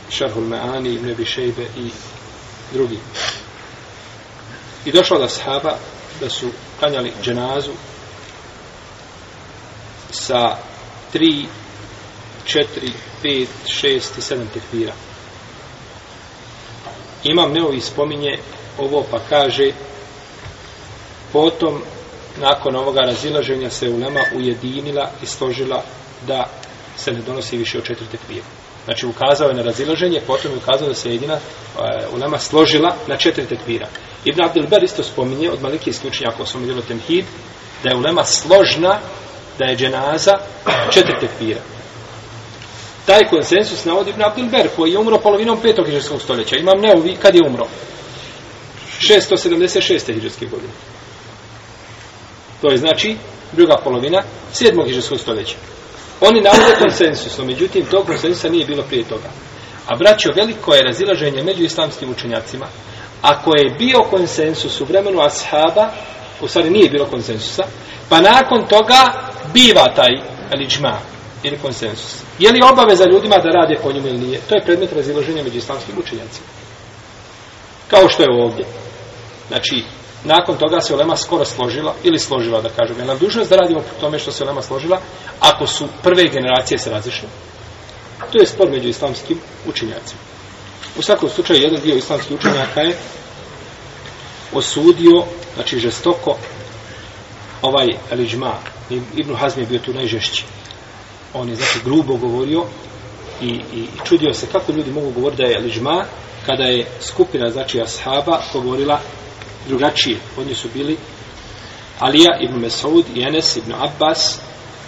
Šarhul Me'ani, Ibn Ebi Šejbe i drugi. I došlo da sahaba da su klanjali dženazu sa tri, četiri, pet, šest i sedam tekbira. Imam neovi spominje ovo pa kaže potom nakon ovoga razilaženja se ulema ujedinila i složila da se ne donosi više od četiri tekvira. Znači ukazao je na razilaženje, potom je ukazao da se jedina uh, ulema složila na četiri tekvira. Ibn Abdel Ber isto spominje od malike isključenja ako smo vidjeli temhid, da je ulema složna, da je dženaza četiri tekvira. Taj konsensus navodi Ibn Abdel Ber, koji je umro polovinom petog hiđarskog stoljeća. Imam ne uvi, kad je umro? 676. hiđarske godine. To je znači druga polovina sedmog hiđarskog stoljeća. Oni navode konsensusom, međutim, tog konsensusa nije bilo prije toga. A braćo, veliko je razilaženje među islamskim učenjacima. Ako je bio konsensus u vremenu ashaba, u stvari nije bilo konsensusa, pa nakon toga biva taj liđma ili konsensus. Je li obaveza ljudima da rade po njemu ili nije? To je predmet razilaženja među islamskim učenjacima. Kao što je ovdje. Znači, nakon toga se ulema skoro složila ili složila da kažem jer nam dužnost da radimo po tome što se ulema složila ako su prve generacije se razišle to je spor među islamskim učenjacima u svakom slučaju jedan dio islamskih učenjaka je osudio znači žestoko ovaj Eliđma Ibn Hazm je bio tu najžešći on je znači grubo govorio i, i, i čudio se kako ljudi mogu govoriti da je Eliđma kada je skupina znači ashaba govorila drugačije. Oni su bili Alija ibn Mesaud, Enes ibn Abbas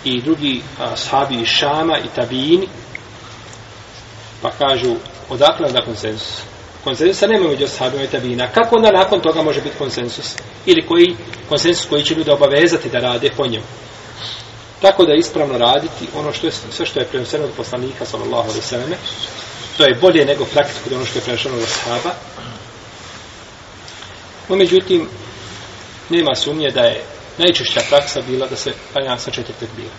i drugi sahabi Šama i Tabini. Pa kažu, odakle onda konsensus? Konsensusa nema među sahabima i Tabina. Kako onda nakon toga može biti konsensus? Ili koji konsensus koji će ljude obavezati da rade po njemu? Tako da je ispravno raditi ono što je, sve što je prenoseno od poslanika, sallallahu alaihi sallam, to je bolje nego praktiku da ono što je prenoseno od sahaba, No, međutim, nema sumnje da je najčešća praksa bila da se panja sa četiri tekbira.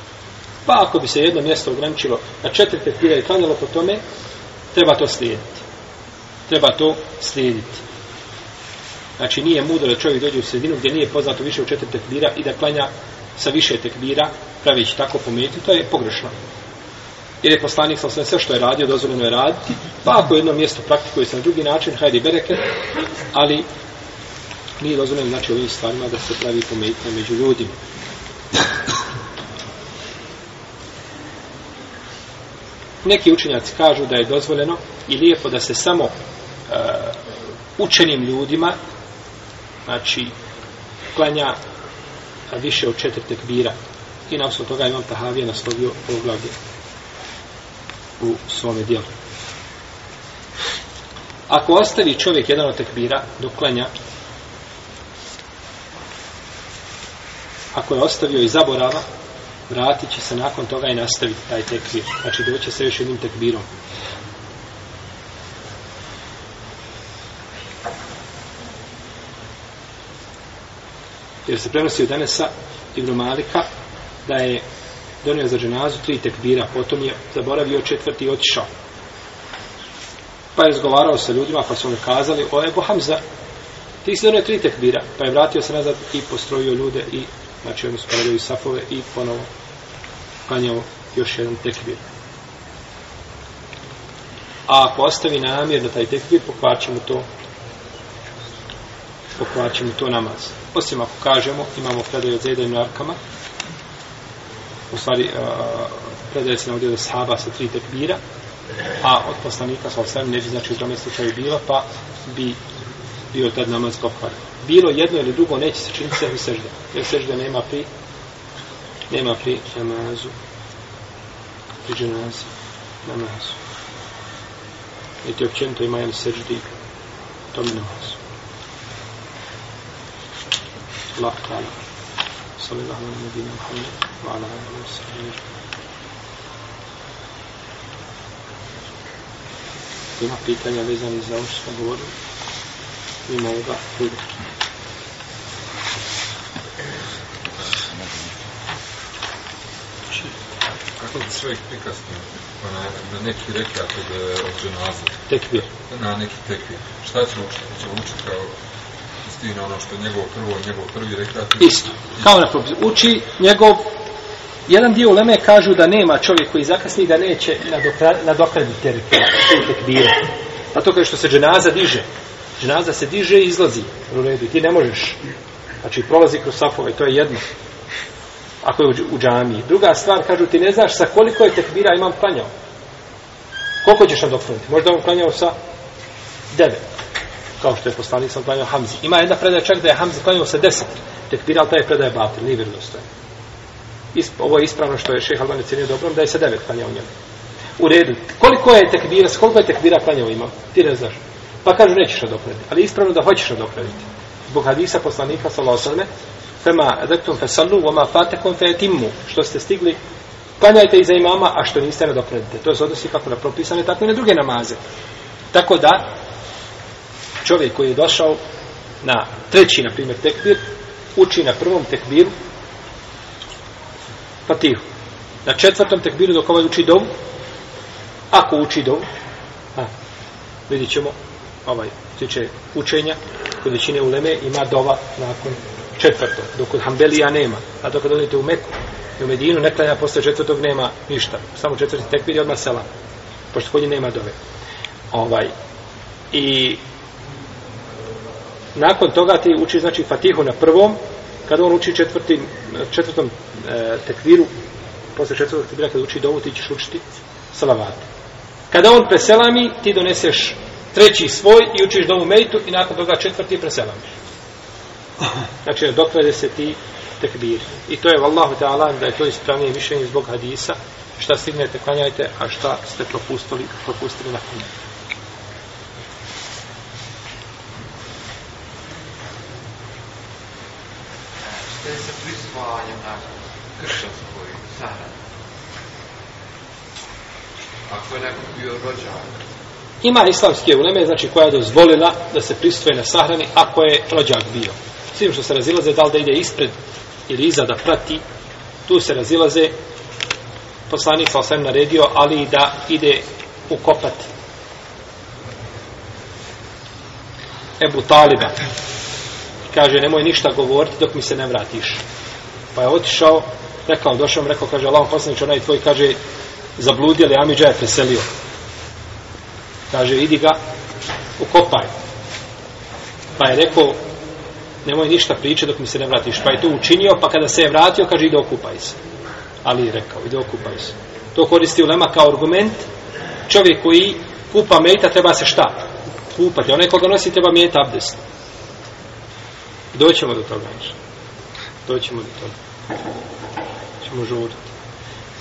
Pa ako bi se jedno mjesto ograničilo na četiri tekbira i panjalo po tome, treba to slijediti. Treba to slijediti. Znači, nije mudro da čovjek dođe u sredinu gdje nije poznato više u četiri tekbira i da klanja sa više tekbira, pravići tako pometi, to je pogrešno. Jer je poslanik sam sve sve što je radio, dozvoljeno je raditi. Pa ako jedno mjesto praktikuje se na drugi način, hajde bereke, ali nije dozvoljeno znači ovim stvarima da se pravi pometnja među ljudima. Neki učenjaci kažu da je dozvoljeno i lijepo da se samo e, učenim ljudima znači klanja više od četiri tekbira. I na osnovu toga imam Tahavije naslovio poglavlje u svome dijelu. Ako ostavi čovjek jedan od tekbira dok klanja, ako je ostavio i zaborava, vratit će se nakon toga i nastaviti taj tekbir. Znači doće se još jednim tekbirom. Jer se prenosi od Enesa Ibn Malika da je donio za dženazu tri tekbira, potom je zaboravio četvrti i otišao. Pa je razgovarao sa ljudima, pa su mu kazali, o Ebu Hamza, ti si donio tri tekbira, pa je vratio se nazad i postrojio ljude i znači oni su paljali safove i ponovo klanjao još jedan tekbir. A ako ostavi namjer na taj tekbir, pokvaće mu to pokvaće mu to namaz. Osim ako kažemo, imamo predaj od Zajda i Mlarkama, u stvari predaj se navodio od Saba sa tri tekbira, a od poslanika sa osam ne bi znači u tome slučaju bila, pa bi i od tad namaz pokvara. Bilo jedno ili drugo, neće se činiti sebi sežda. Jer sežda nema pri nema pri namazu. Pri dženazi. Namazu. I ti općenito ima jedno seždi tome namazu. Allah ta'ala. Salli Allah na nebina Muhammed. Wa ala ala ala sallam. Ima pitanja vezani za ovo što smo govorili ima ovoga kuda. Znači, kako bi sve prikasno, na, e, na neki reka kod ođenaza? Tekbir. Na neki tekbir. Šta će učiti? Če učiti kao istina ono što je njegov prvo, njegov prvi reka? Isto. isto. Kao na propisu. Uči njegov Jedan dio uleme kažu da nema čovjek koji zakasni da neće nadokraditi teritoriju, tekbire. Zato kao što se dženaza diže, Ženaza se diže i izlazi u redu i ti ne možeš. Znači, prolazi kroz safove, to je jedno. Ako je u džamiji. Druga stvar, kažu ti ne znaš sa koliko je tekbira imam klanjao. Koliko ćeš nam dokloniti? Možda on klanjao sa devet. Kao što je poslanik sam klanjao Hamzi. Ima jedna predaja čak da je Hamzi klanjao sa deset. Tekbira, ali ta je predaja batil, nije vjerno ovo je ispravno što je šeha Albani cijenio dobro, da je sa devet klanjao njemu. U redu. Koliko je tekbira, koliko je tekbira klanjao imam? Ti ne znaš. Pa kažu nećeš nadoknaditi. Ali ispravno da hoćeš nadoknaditi. Zbog hadisa poslanika sallallahu fema adektum fe sallu, vama fatekom fe timmu. Što ste stigli, klanjajte iza imama, a što niste nadoknaditi. To se odnosi kako na propisane, tako i na druge namaze. Tako da, čovjek koji je došao na treći, na primjer, tekbir, uči na prvom tekbiru, pa tihu. Na četvrtom tekbiru dok ovaj uči dovu, ako uči dovu, a, vidit ćemo, ovaj, tiče učenja, kod većine uleme ima dova nakon četvrto, dok kod Hambelija nema. A dok kad odete u Meku i u Medinu, neklanja posle četvrtog nema ništa. Samo četvrti tekbir je odmah sela, pošto kod nema dove. Ovaj, I nakon toga ti uči znači Fatihu na prvom, kada on uči četvrti, četvrtom e, tekviru, posle četvrtog tekvira kada uči dovu, ti ćeš učiti salavat. Kada on preselami, ti doneseš treći svoj i učiš domu mejtu i nakon toga četvrti preselamiš. Znači, dok vede se ti tekbir. I to je, vallahu ta'ala, da je to ispravnije mišljenje zbog hadisa, šta stignete, klanjajte, a šta ste propustili, propustili na kumiju. Znači, Ako je neko bio rođan, Ima islamske uleme, znači koja je dozvolila da se pristoje na sahrani ako je rođak bio. Svim što se razilaze, da li da ide ispred ili iza da prati, tu se razilaze poslanik sa osvijem naredio, ali i da ide ukopati. Ebu Taliba kaže, nemoj ništa govoriti dok mi se ne vratiš. Pa je otišao, rekao, došao, rekao, kaže, Allah poslanić, onaj tvoj, kaže, zabludio li, Amidža je preselio kaže idi ga ukopaj pa je rekao nemoj ništa pričati dok mi se ne vratiš pa je to učinio pa kada se je vratio kaže idi okupaj se ali je rekao idi okupaj se to koristi ulema kao argument čovjek koji kupa mejta treba se šta kupati onaj koga nosi treba mijeta abdest doćemo do toga doćemo do toga ćemo žuriti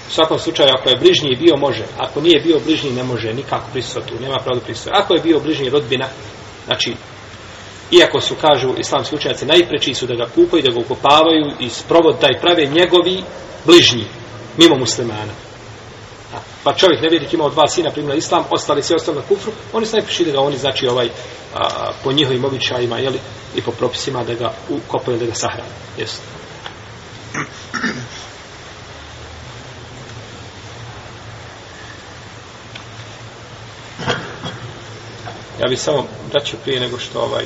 U svakom slučaju, ako je bližnji bio, može. Ako nije bio bližnji, ne može nikako prisutiti. Nema pravdu prisutiti. Ako je bio bližnji rodbina, znači, iako su, kažu islamski učenjaci, najpreči su da ga kupaju, da ga ukopavaju i sprovod taj prave njegovi bližnji, mimo muslimana. Pa čovjek ne vidi imao dva sina primila islam, ostali se ostali na kufru, oni su najpreči da ga oni, znači, ovaj, a, po njihovim običajima, jeli, i po propisima da ga ukopaju, da ga sahranu. Jesu. Ja bih samo daću prije nego što ovaj,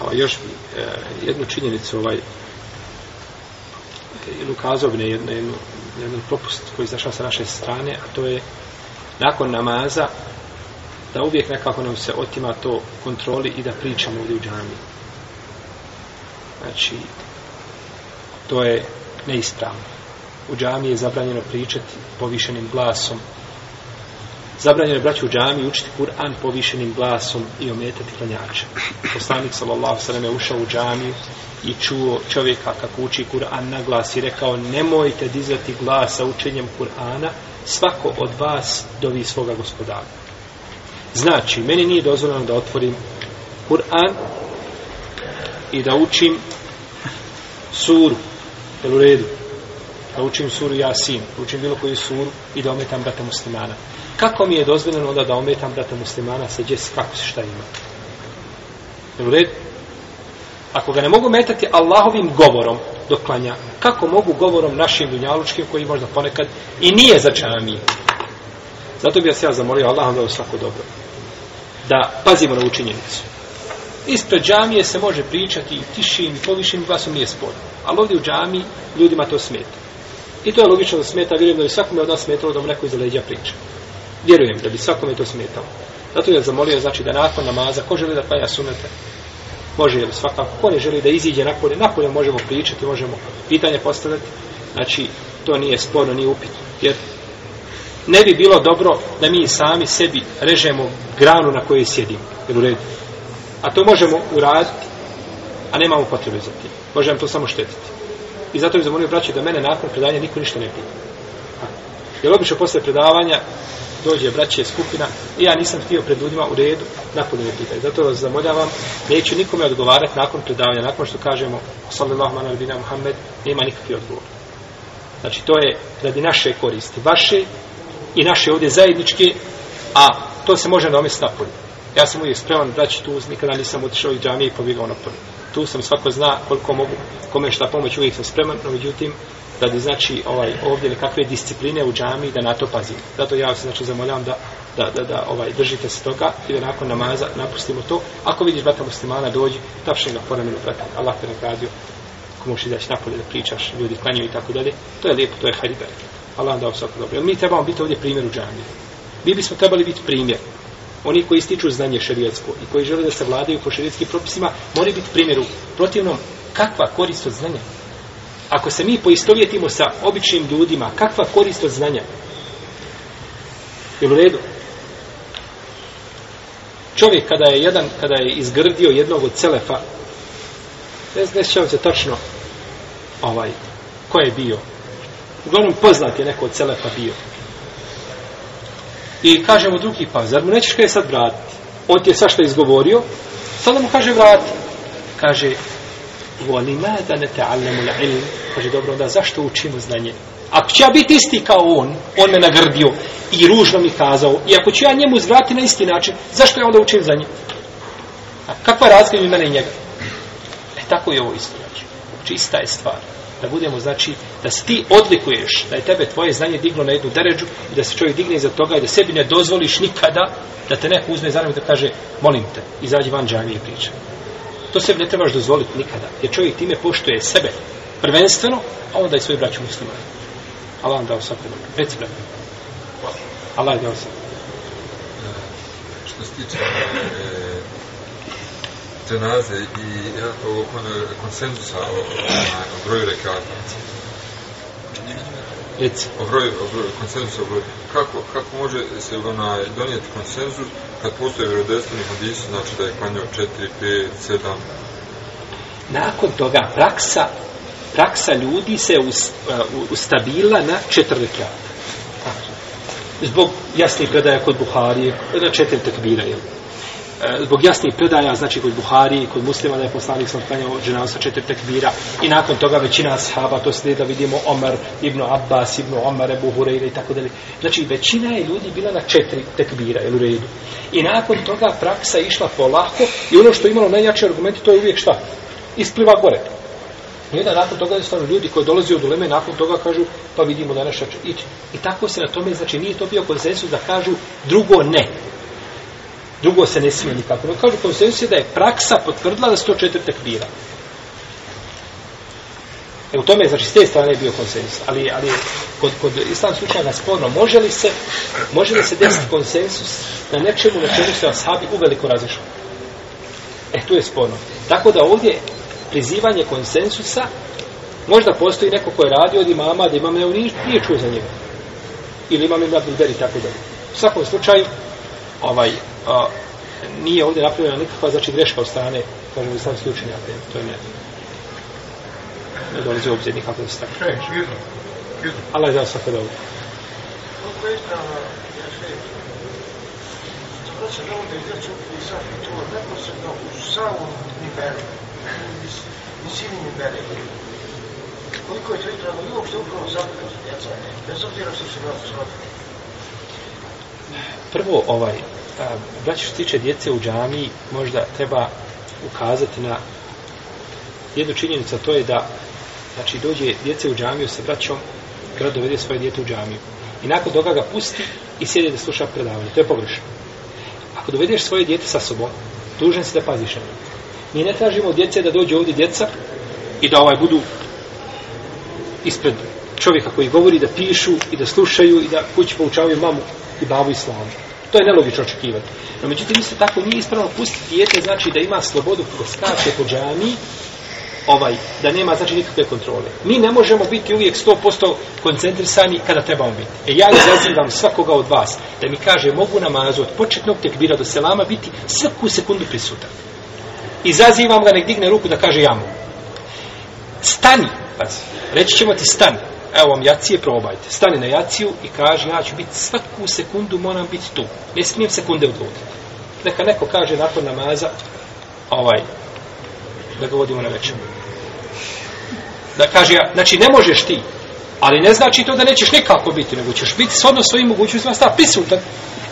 ovaj još bi, e, eh, jednu činjenicu ovaj ili ukazao bi jedan propust koji je zašao sa naše strane, a to je nakon namaza da uvijek nekako nam se otima to kontroli i da pričamo ovdje u džami. Znači, to je neispravno. U džami je zabranjeno pričati povišenim glasom, Zabranjeno je braću u džami učiti Kur'an povišenim glasom i ometati klanjača. Poslanik sallallahu sallam je ušao u džami i čuo čovjeka kako uči Kur'an na glas i rekao nemojte dizati glas sa učenjem Kur'ana, svako od vas dovi svoga gospodara. Znači, meni nije dozvoljeno da otvorim Kur'an i da učim suru, jel u redu? da učim suru Jasin, da učim bilo koji suru i da ometam brata muslimana. Kako mi je dozvoljeno onda da ometam brata muslimana sa džes, kako se šta ima? Je u red? Ako ga ne mogu metati Allahovim govorom do klanja, kako mogu govorom našim dunjalučkim koji možda ponekad i nije za čanamije? Zato bih ja se ja zamolio Allahom da je svako dobro. Da pazimo na učinjenicu. Ispred džamije se može pričati i tišim i povišim glasom nije sporno. Ali ovdje u džami ljudima to smeta. I to je logično da smeta, vjerujem da bi svakome od nas smetalo da mu neko izleđa priča. Vjerujem da bi svakome to smetalo. Zato je zamolio, znači da nakon namaza, ko želi da klanja sunete, može jel svakako, ko ne želi da iziđe napolje, napolje možemo pričati, možemo pitanje postavljati, znači to nije sporno, nije upitno, jer ne bi bilo dobro da mi sami sebi režemo granu na kojoj sjedimo, jer u redu. A to možemo uraditi, a nemamo potrebe za tim. Možemo to samo štetiti. I zato bih zamolio braće da mene nakon predavanja niko ništa ne pita. Jer obično posle predavanja dođe braće skupina i ja nisam htio pred ljudima u redu napolje me pitaju. Zato vas zamoljavam, neću nikome odgovarati nakon predavanja, nakon što kažemo sallallahu manu rabina Muhammed, nema nikakvi odgovor. Znači to je radi naše koristi, vaše i naše ovdje zajedničke, a to se može na omest napolje. Ja sam uvijek spreman braći tu, nikada nisam otišao iz džamije i pobjegao na polje tu sam svako zna koliko mogu kome šta pomoć uvijek sam spreman no međutim radi znači ovaj ovdje kakve discipline u džami da na to pazim zato ja se znači zamoljam da da, da, da ovaj držite se toga i da nakon namaza napustimo to ako vidiš brata muslimana dođi tapšaj ga po ramenu brate Allah te nagradio ko možeš izaći napolje da pričaš ljudi klanjaju i tako dalje to je lijepo to je hajde Allah dao svako dobro mi trebamo biti ovdje primjer u džami mi bismo trebali biti primjer oni koji stiču znanje šerijetsko i koji žele da se vladaju po šerijetskim propisima, mora biti primjeru protivnom kakva korist od znanja. Ako se mi poistovjetimo sa običnim ljudima, kakva korist od znanja? Jel u redu? Čovjek kada je jedan, kada je izgrdio jednog od celefa, ne znam se tačno ovaj, ko je bio. Uglavnom poznat je neko od celefa bio. I kaže mu drugi, pa zar mu nećeš kaj sad vratiti? On ti je sva što izgovorio. Sad mu kaže vrat. Kaže, voli me da ne te alnemu na ilm. Kaže, dobro, onda zašto učimo znanje? Ako ću ja biti isti kao on, on me nagrdio i ružno mi kazao, i ako ću ja njemu zvrati na isti način, zašto ja onda učim za njim? A kakva je razgled mene i njega? E tako je ovo isto, znači. Čista je stvar. Da budemo, znači, da se ti odlikuješ, da je tebe tvoje znanje diglo na jednu deređu i da se čovjek digne iza toga i da sebi ne dozvoliš nikada da te neko uzme za i da kaže molim te, izađi van džanije priča. To sebi ne trebaš dozvoliti nikada, jer čovjek time poštuje sebe prvenstveno, a onda i svoje braću muslima. Allah vam dao svako dobro. Reci brate. Allah je dao svako. E, što se tiče e, dženaze i ja, ovog ono, konsenzusa o, o, o broju rekata, Reci. O broju, o broju, konsenzusu, o broju. Kako, kako može se onaj, donijeti konsenzu kad postoje vjerodestveni hadisi, znači da je klanjao 4, 5, 7? Nakon toga praksa, praksa ljudi se e, ustabila na četiri rekiata. Zbog jasnih predaja kod Buharije, na četiri tekbira, jel? E, zbog jasnih predaja, znači kod Buhari i kod muslima da je poslanik sam klanjao dženasa četiri tekbira i nakon toga većina sahaba, to slijeda vidimo Omar, Ibnu Abbas, Ibnu Omar, Ebu Hureyre i tako dalje. Znači većina je ljudi bila na četiri tekbira, ili u redu. I nakon toga praksa išla polako i ono što je imalo najjače argumente to je uvijek šta? Ispliva gore. I onda nakon toga je stvarno ljudi koji dolazi od uleme nakon toga kažu pa vidimo da je naša I tako se na tome, znači nije to bio konsensus da kažu drugo ne. Drugo se ne smije nikako. Ne ono kažu konsensus da je praksa potvrdila da su to četiri tekbira. E u tome, znači, s te strane je bio konsensus. Ali, ali kod, kod islam slučaja na sporno, može li se, može li se desiti konsensus na nečemu na čemu se ashabi u veliko razišli? E, tu je sporno. Tako da ovdje prizivanje konsensusa možda postoji neko koji je radio od imama, da imam nevo nije, nije čuo za njega. Ili imam ima bilberi, tako da. U svakom slučaju, ovaj, a, nije ovdje napravljena nikakva znači greška od strane kažem islamski učenja to je ne ne dolazi u obzir nikakve da se tako Allah je dao svakve dobro Koliko je to ispravno? Uopšte upravo zakon za djeca, bez obzira što se ne Prvo, ovaj, Braći što tiče djece u džami, možda treba ukazati na jednu činjenicu, to je da znači, dođe djece u džamiju sa braćom, grad dovede svoje djete u džamiju. I nakon toga ga pusti i sjede da sluša predavanje. To je pogrešno. Ako dovedeš svoje djete sa sobom, dužan si da paziš na Mi ne tražimo djece da dođe ovdje djeca i da ovaj budu ispred čovjeka koji govori da pišu i da slušaju i da kući poučavaju mamu i babu i slavu. To je nelogično očekivati. No, međutim, isto tako nije ispravno pustiti dijete, znači da ima slobodu da skače po džami, ovaj, da nema, znači, nikakve kontrole. Mi ne možemo biti uvijek 100% koncentrisani kada trebamo biti. E ja izazivam svakoga od vas da mi kaže, mogu namazu od početnog tekbira do selama biti svaku sekundu prisutan. Izazivam ga, nek digne ruku da kaže, ja mogu. Stani, pazi, reći ćemo ti stani evo vam jacije, probajte. Stani na jaciju i kaže, ja ću biti svaku sekundu, moram biti tu. Ne smijem sekunde odlutiti. Neka neko kaže nakon namaza, ovaj, da ga vodimo na večer. Da kaže, ja, znači ne možeš ti, ali ne znači to da nećeš nikako biti, nego ćeš biti s odnos svojim mogućnostima, sta prisutan.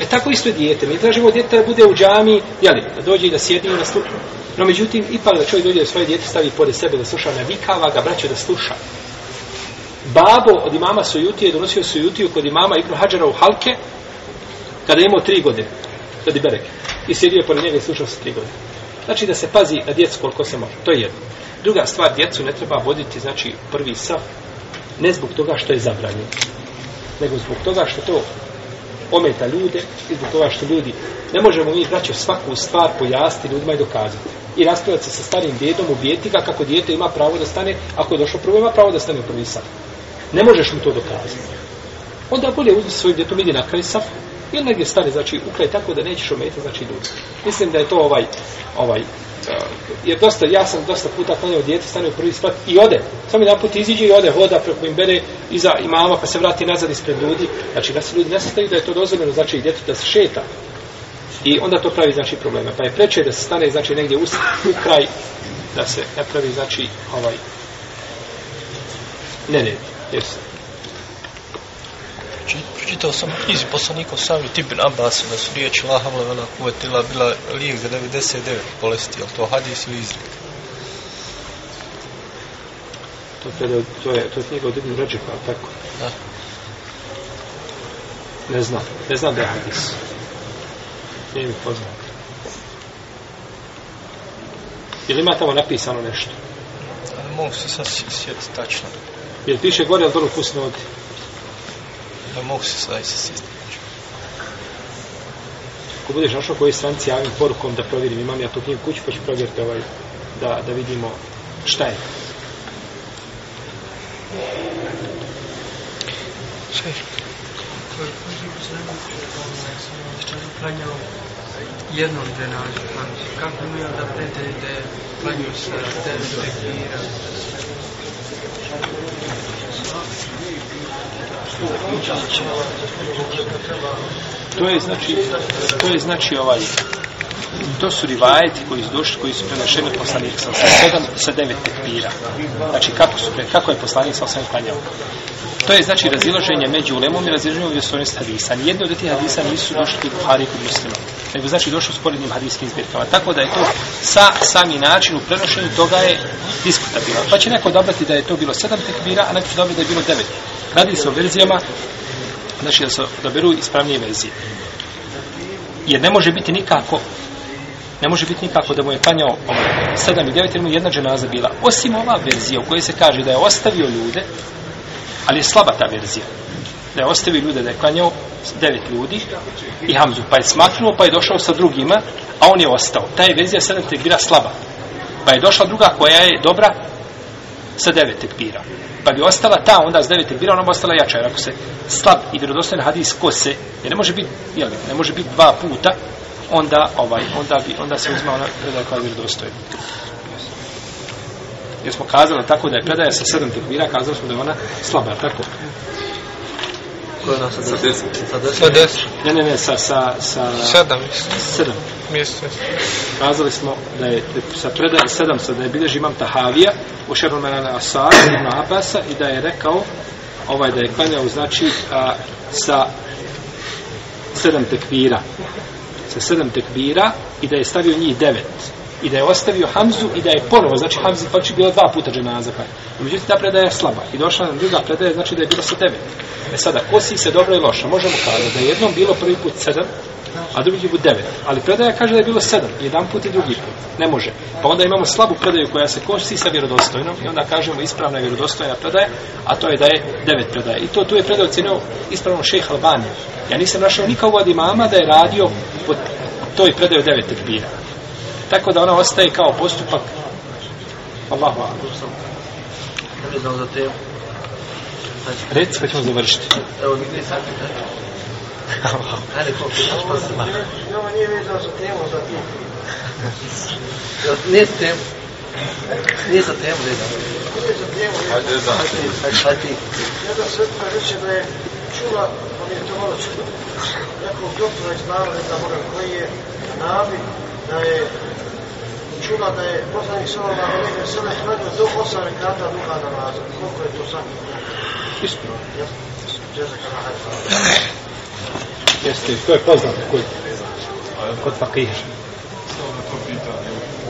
E tako isto je dijete. Mi tražimo djete da bude u džami, jeli, da dođe i da sjedi i da sluša. No međutim, ipak da čovjek dođe da svoje djete stavi pored sebe da sluša, navikava ga, braće, da sluša babo od imama Sojutije donosio Sojutiju kod imama Ibn Hadžara u Halke kada je imao tri godine kada je berek i sjedio je pored njega i slušao se tri godine znači da se pazi na djecu koliko se može to je jedno druga stvar, djecu ne treba voditi znači prvi saf ne zbog toga što je zabranjeno nego zbog toga što to ometa ljude i zbog toga što ljudi ne možemo mi braćo svaku stvar pojasti ljudima i dokazati i raspravljati se sa starim djedom u ga kako djete ima pravo da stane ako je došlo prvo ima pravo da stane u prvi sat ne možeš mu to dokazati. Onda bolje uzmi svoj gdje to midi na kraj saf, ili negdje stane, znači, ukraj tako da nećeš ometi, znači, ljudi. Mislim da je to ovaj, ovaj, uh, jer dosta, ja sam dosta puta klanjao djete, stane u prvi spot i ode. Samo jedan put iziđe i ode, voda preko im bere iza imama, pa se vrati nazad ispred ljudi. Znači, da se ljudi ne sastaju da je to dozvoljeno, znači, i djetu da se šeta. I onda to pravi, znači, probleme. Pa je preče da se stane, znači, negdje u, u kraj, da se ne pravi, znači, ovaj, ne, ne, ne. Jesi. Pročitao sam u knjizi poslanika Osami Tibin Abbas da su riječi la havle vela kuvetila bila lijek za 99 bolesti, ali to hadis ili izrek? To, to, to je, to je knjiga od Ibn Rajipa, tako? Da. Ne znam, ne znam da je hadis. Nije mi poznat. Ili ima tamo napisano nešto? Ali mogu se sad sjetiti tačno. Da. Je li piše gore, ali dobro pusti ovdje? Da mogu se sada i se sjeti. Ako budeš našao koji stranci javim porukom da provjerim, imam ja tu knjigu kuću, pa ću provjeriti ovaj, da, da vidimo šta je. jednom denažu, kako mi je da prete da planju sa tebi tekira? To je znači to je znači ovaj to su rivajeti koji su došli koji su prenešeni poslanik sa 7 sa 9 tekbira. Znači kako su kako je poslanik sa 7 klanjao. To je znači razilaženje među ulemom i razilaženje među svojim hadisa. Jedno od tih hadisa nisu došli kod Buhari kod muslima. Nego znači došli s porednim hadijskim zbirkama. Tako da je to sa sami način u prenošenju toga je diskutabilno. Pa će neko odabrati da je to bilo sedam tekbira, a neko će odabrati da je bilo devet. Radi se o verzijama, znači da se odaberu ispravnije verzije. Jer ne može biti nikako ne može biti nikako da mu je panjao ovaj, 7 i 9 jer mu je jedna dženaza bila osim ova verzija u kojoj se kaže da je ostavio ljude Ali je slaba ta verzija. Da je ostavio ljude da je klanjao devet ljudi i Hamzu. Pa je smaknuo, pa je došao sa drugima, a on je ostao. Ta je verzija sedam tekbira slaba. Pa je došla druga koja je dobra sa devet tekbira. Pa bi ostala ta, onda s devet tekbira, ona bi ostala jača. Jer ako se slab i vjerodostojen hadis kose, jer ne može biti, jel, ne može biti dva puta, onda ovaj onda bi onda se uzmao na predaj koji je vjerodostojen jer smo kazali tako da je predaja sa sedam tekbira, kazali smo da je ona slaba, tako? Ko je ona sa deset? Sa deset. Ne, ne, ne, sa... sa, sa sedam. Sedam. Mjesto. Kazali smo da je sa predaja sedam, sa da je bilježi imam Tahavija, u Šerlomenana Asara, na Abasa, i da je rekao ovaj da je klanjao, znači, a, sa sedam tekbira. Sa sedam tekbira i da je stavio njih devet i da je ostavio Hamzu i da je ponovo, znači Hamzi znači bilo dva puta dženaza pa. Međutim ta predaja je slaba i došla nam druga predaja znači da je bilo sa devet. E sada kosi se dobro i loše. Možemo kazati da je jednom bilo prvi put sedam, a drugi put devet. Ali predaja kaže da je bilo sedam, jedan put i drugi put. Ne može. Pa onda imamo slabu predaju koja se kosi sa vjerodostojnom i onda kažemo ispravna vjerodostojna predaja, a to je da je devet predaja. I to tu je predaja ocjenio ispravno šejh Albanija. Ja nisam našao nikog od imama da je radio pod toj predaju devet tekbira tako da ona ostaje kao postupak Allahu akbar ne znam za te Reci pa ćemo završiti. Evo, mi gdje sad Ajde, ko ti nije za temu, za temu. Nije za temu, ne za temu. Nije za temu, ne da je čula, on je to malo čula, nekog doktora iz Narodne, da moram ono, koji je navi, da je čula da je poslanik sallallahu alejhi ve sellem klanjao do 8 rekata duha namaza. Koliko je to sad? Ispravno. Jeste, to je poznato kod kod fakih. Samo na kopit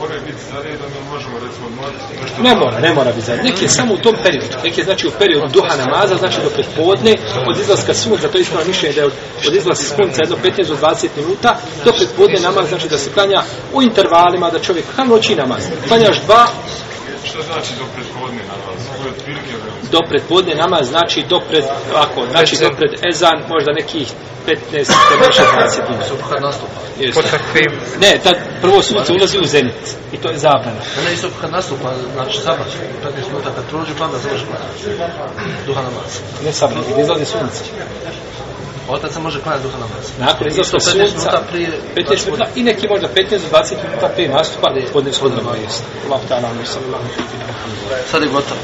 moraju biti za redom ili možemo recimo odmoriti? Ne mora, ne mora biti za redom. Neki je samo u tom periodu. Neki je znači u periodu duha namaza, znači do predpodne, od izlaska sunca, to je ispravo mišljenje da je od, od izlaska sunca jedno 15 do 20 minuta, do predpodne namaz znači da se klanja u intervalima, da čovjek kam noći namaz. Klanjaš dva... Što znači do predpodne namaz? do predpodne namaz, znači do pred, ako, znači do pred ezan, možda nekih 15-20 minuta. Subhad nastupa. Jeste. Ne, tad prvo sunce ulazi u zenit. I to je zabrana. Ne, ne, subhad nastupa, znači sabah. 15 minuta, kad prođe, pa onda završi duha namaz. Ne sabah, gdje izlazi sunce. Otac se može klanjati duha namaz. Nakon je zašto sunca, 15 minuta prije... 15 minuta i neki možda 15-20 minuta prije nastupa, gdje je podne sudnama. Allah, ta nam, sallam. Sad je gotovo.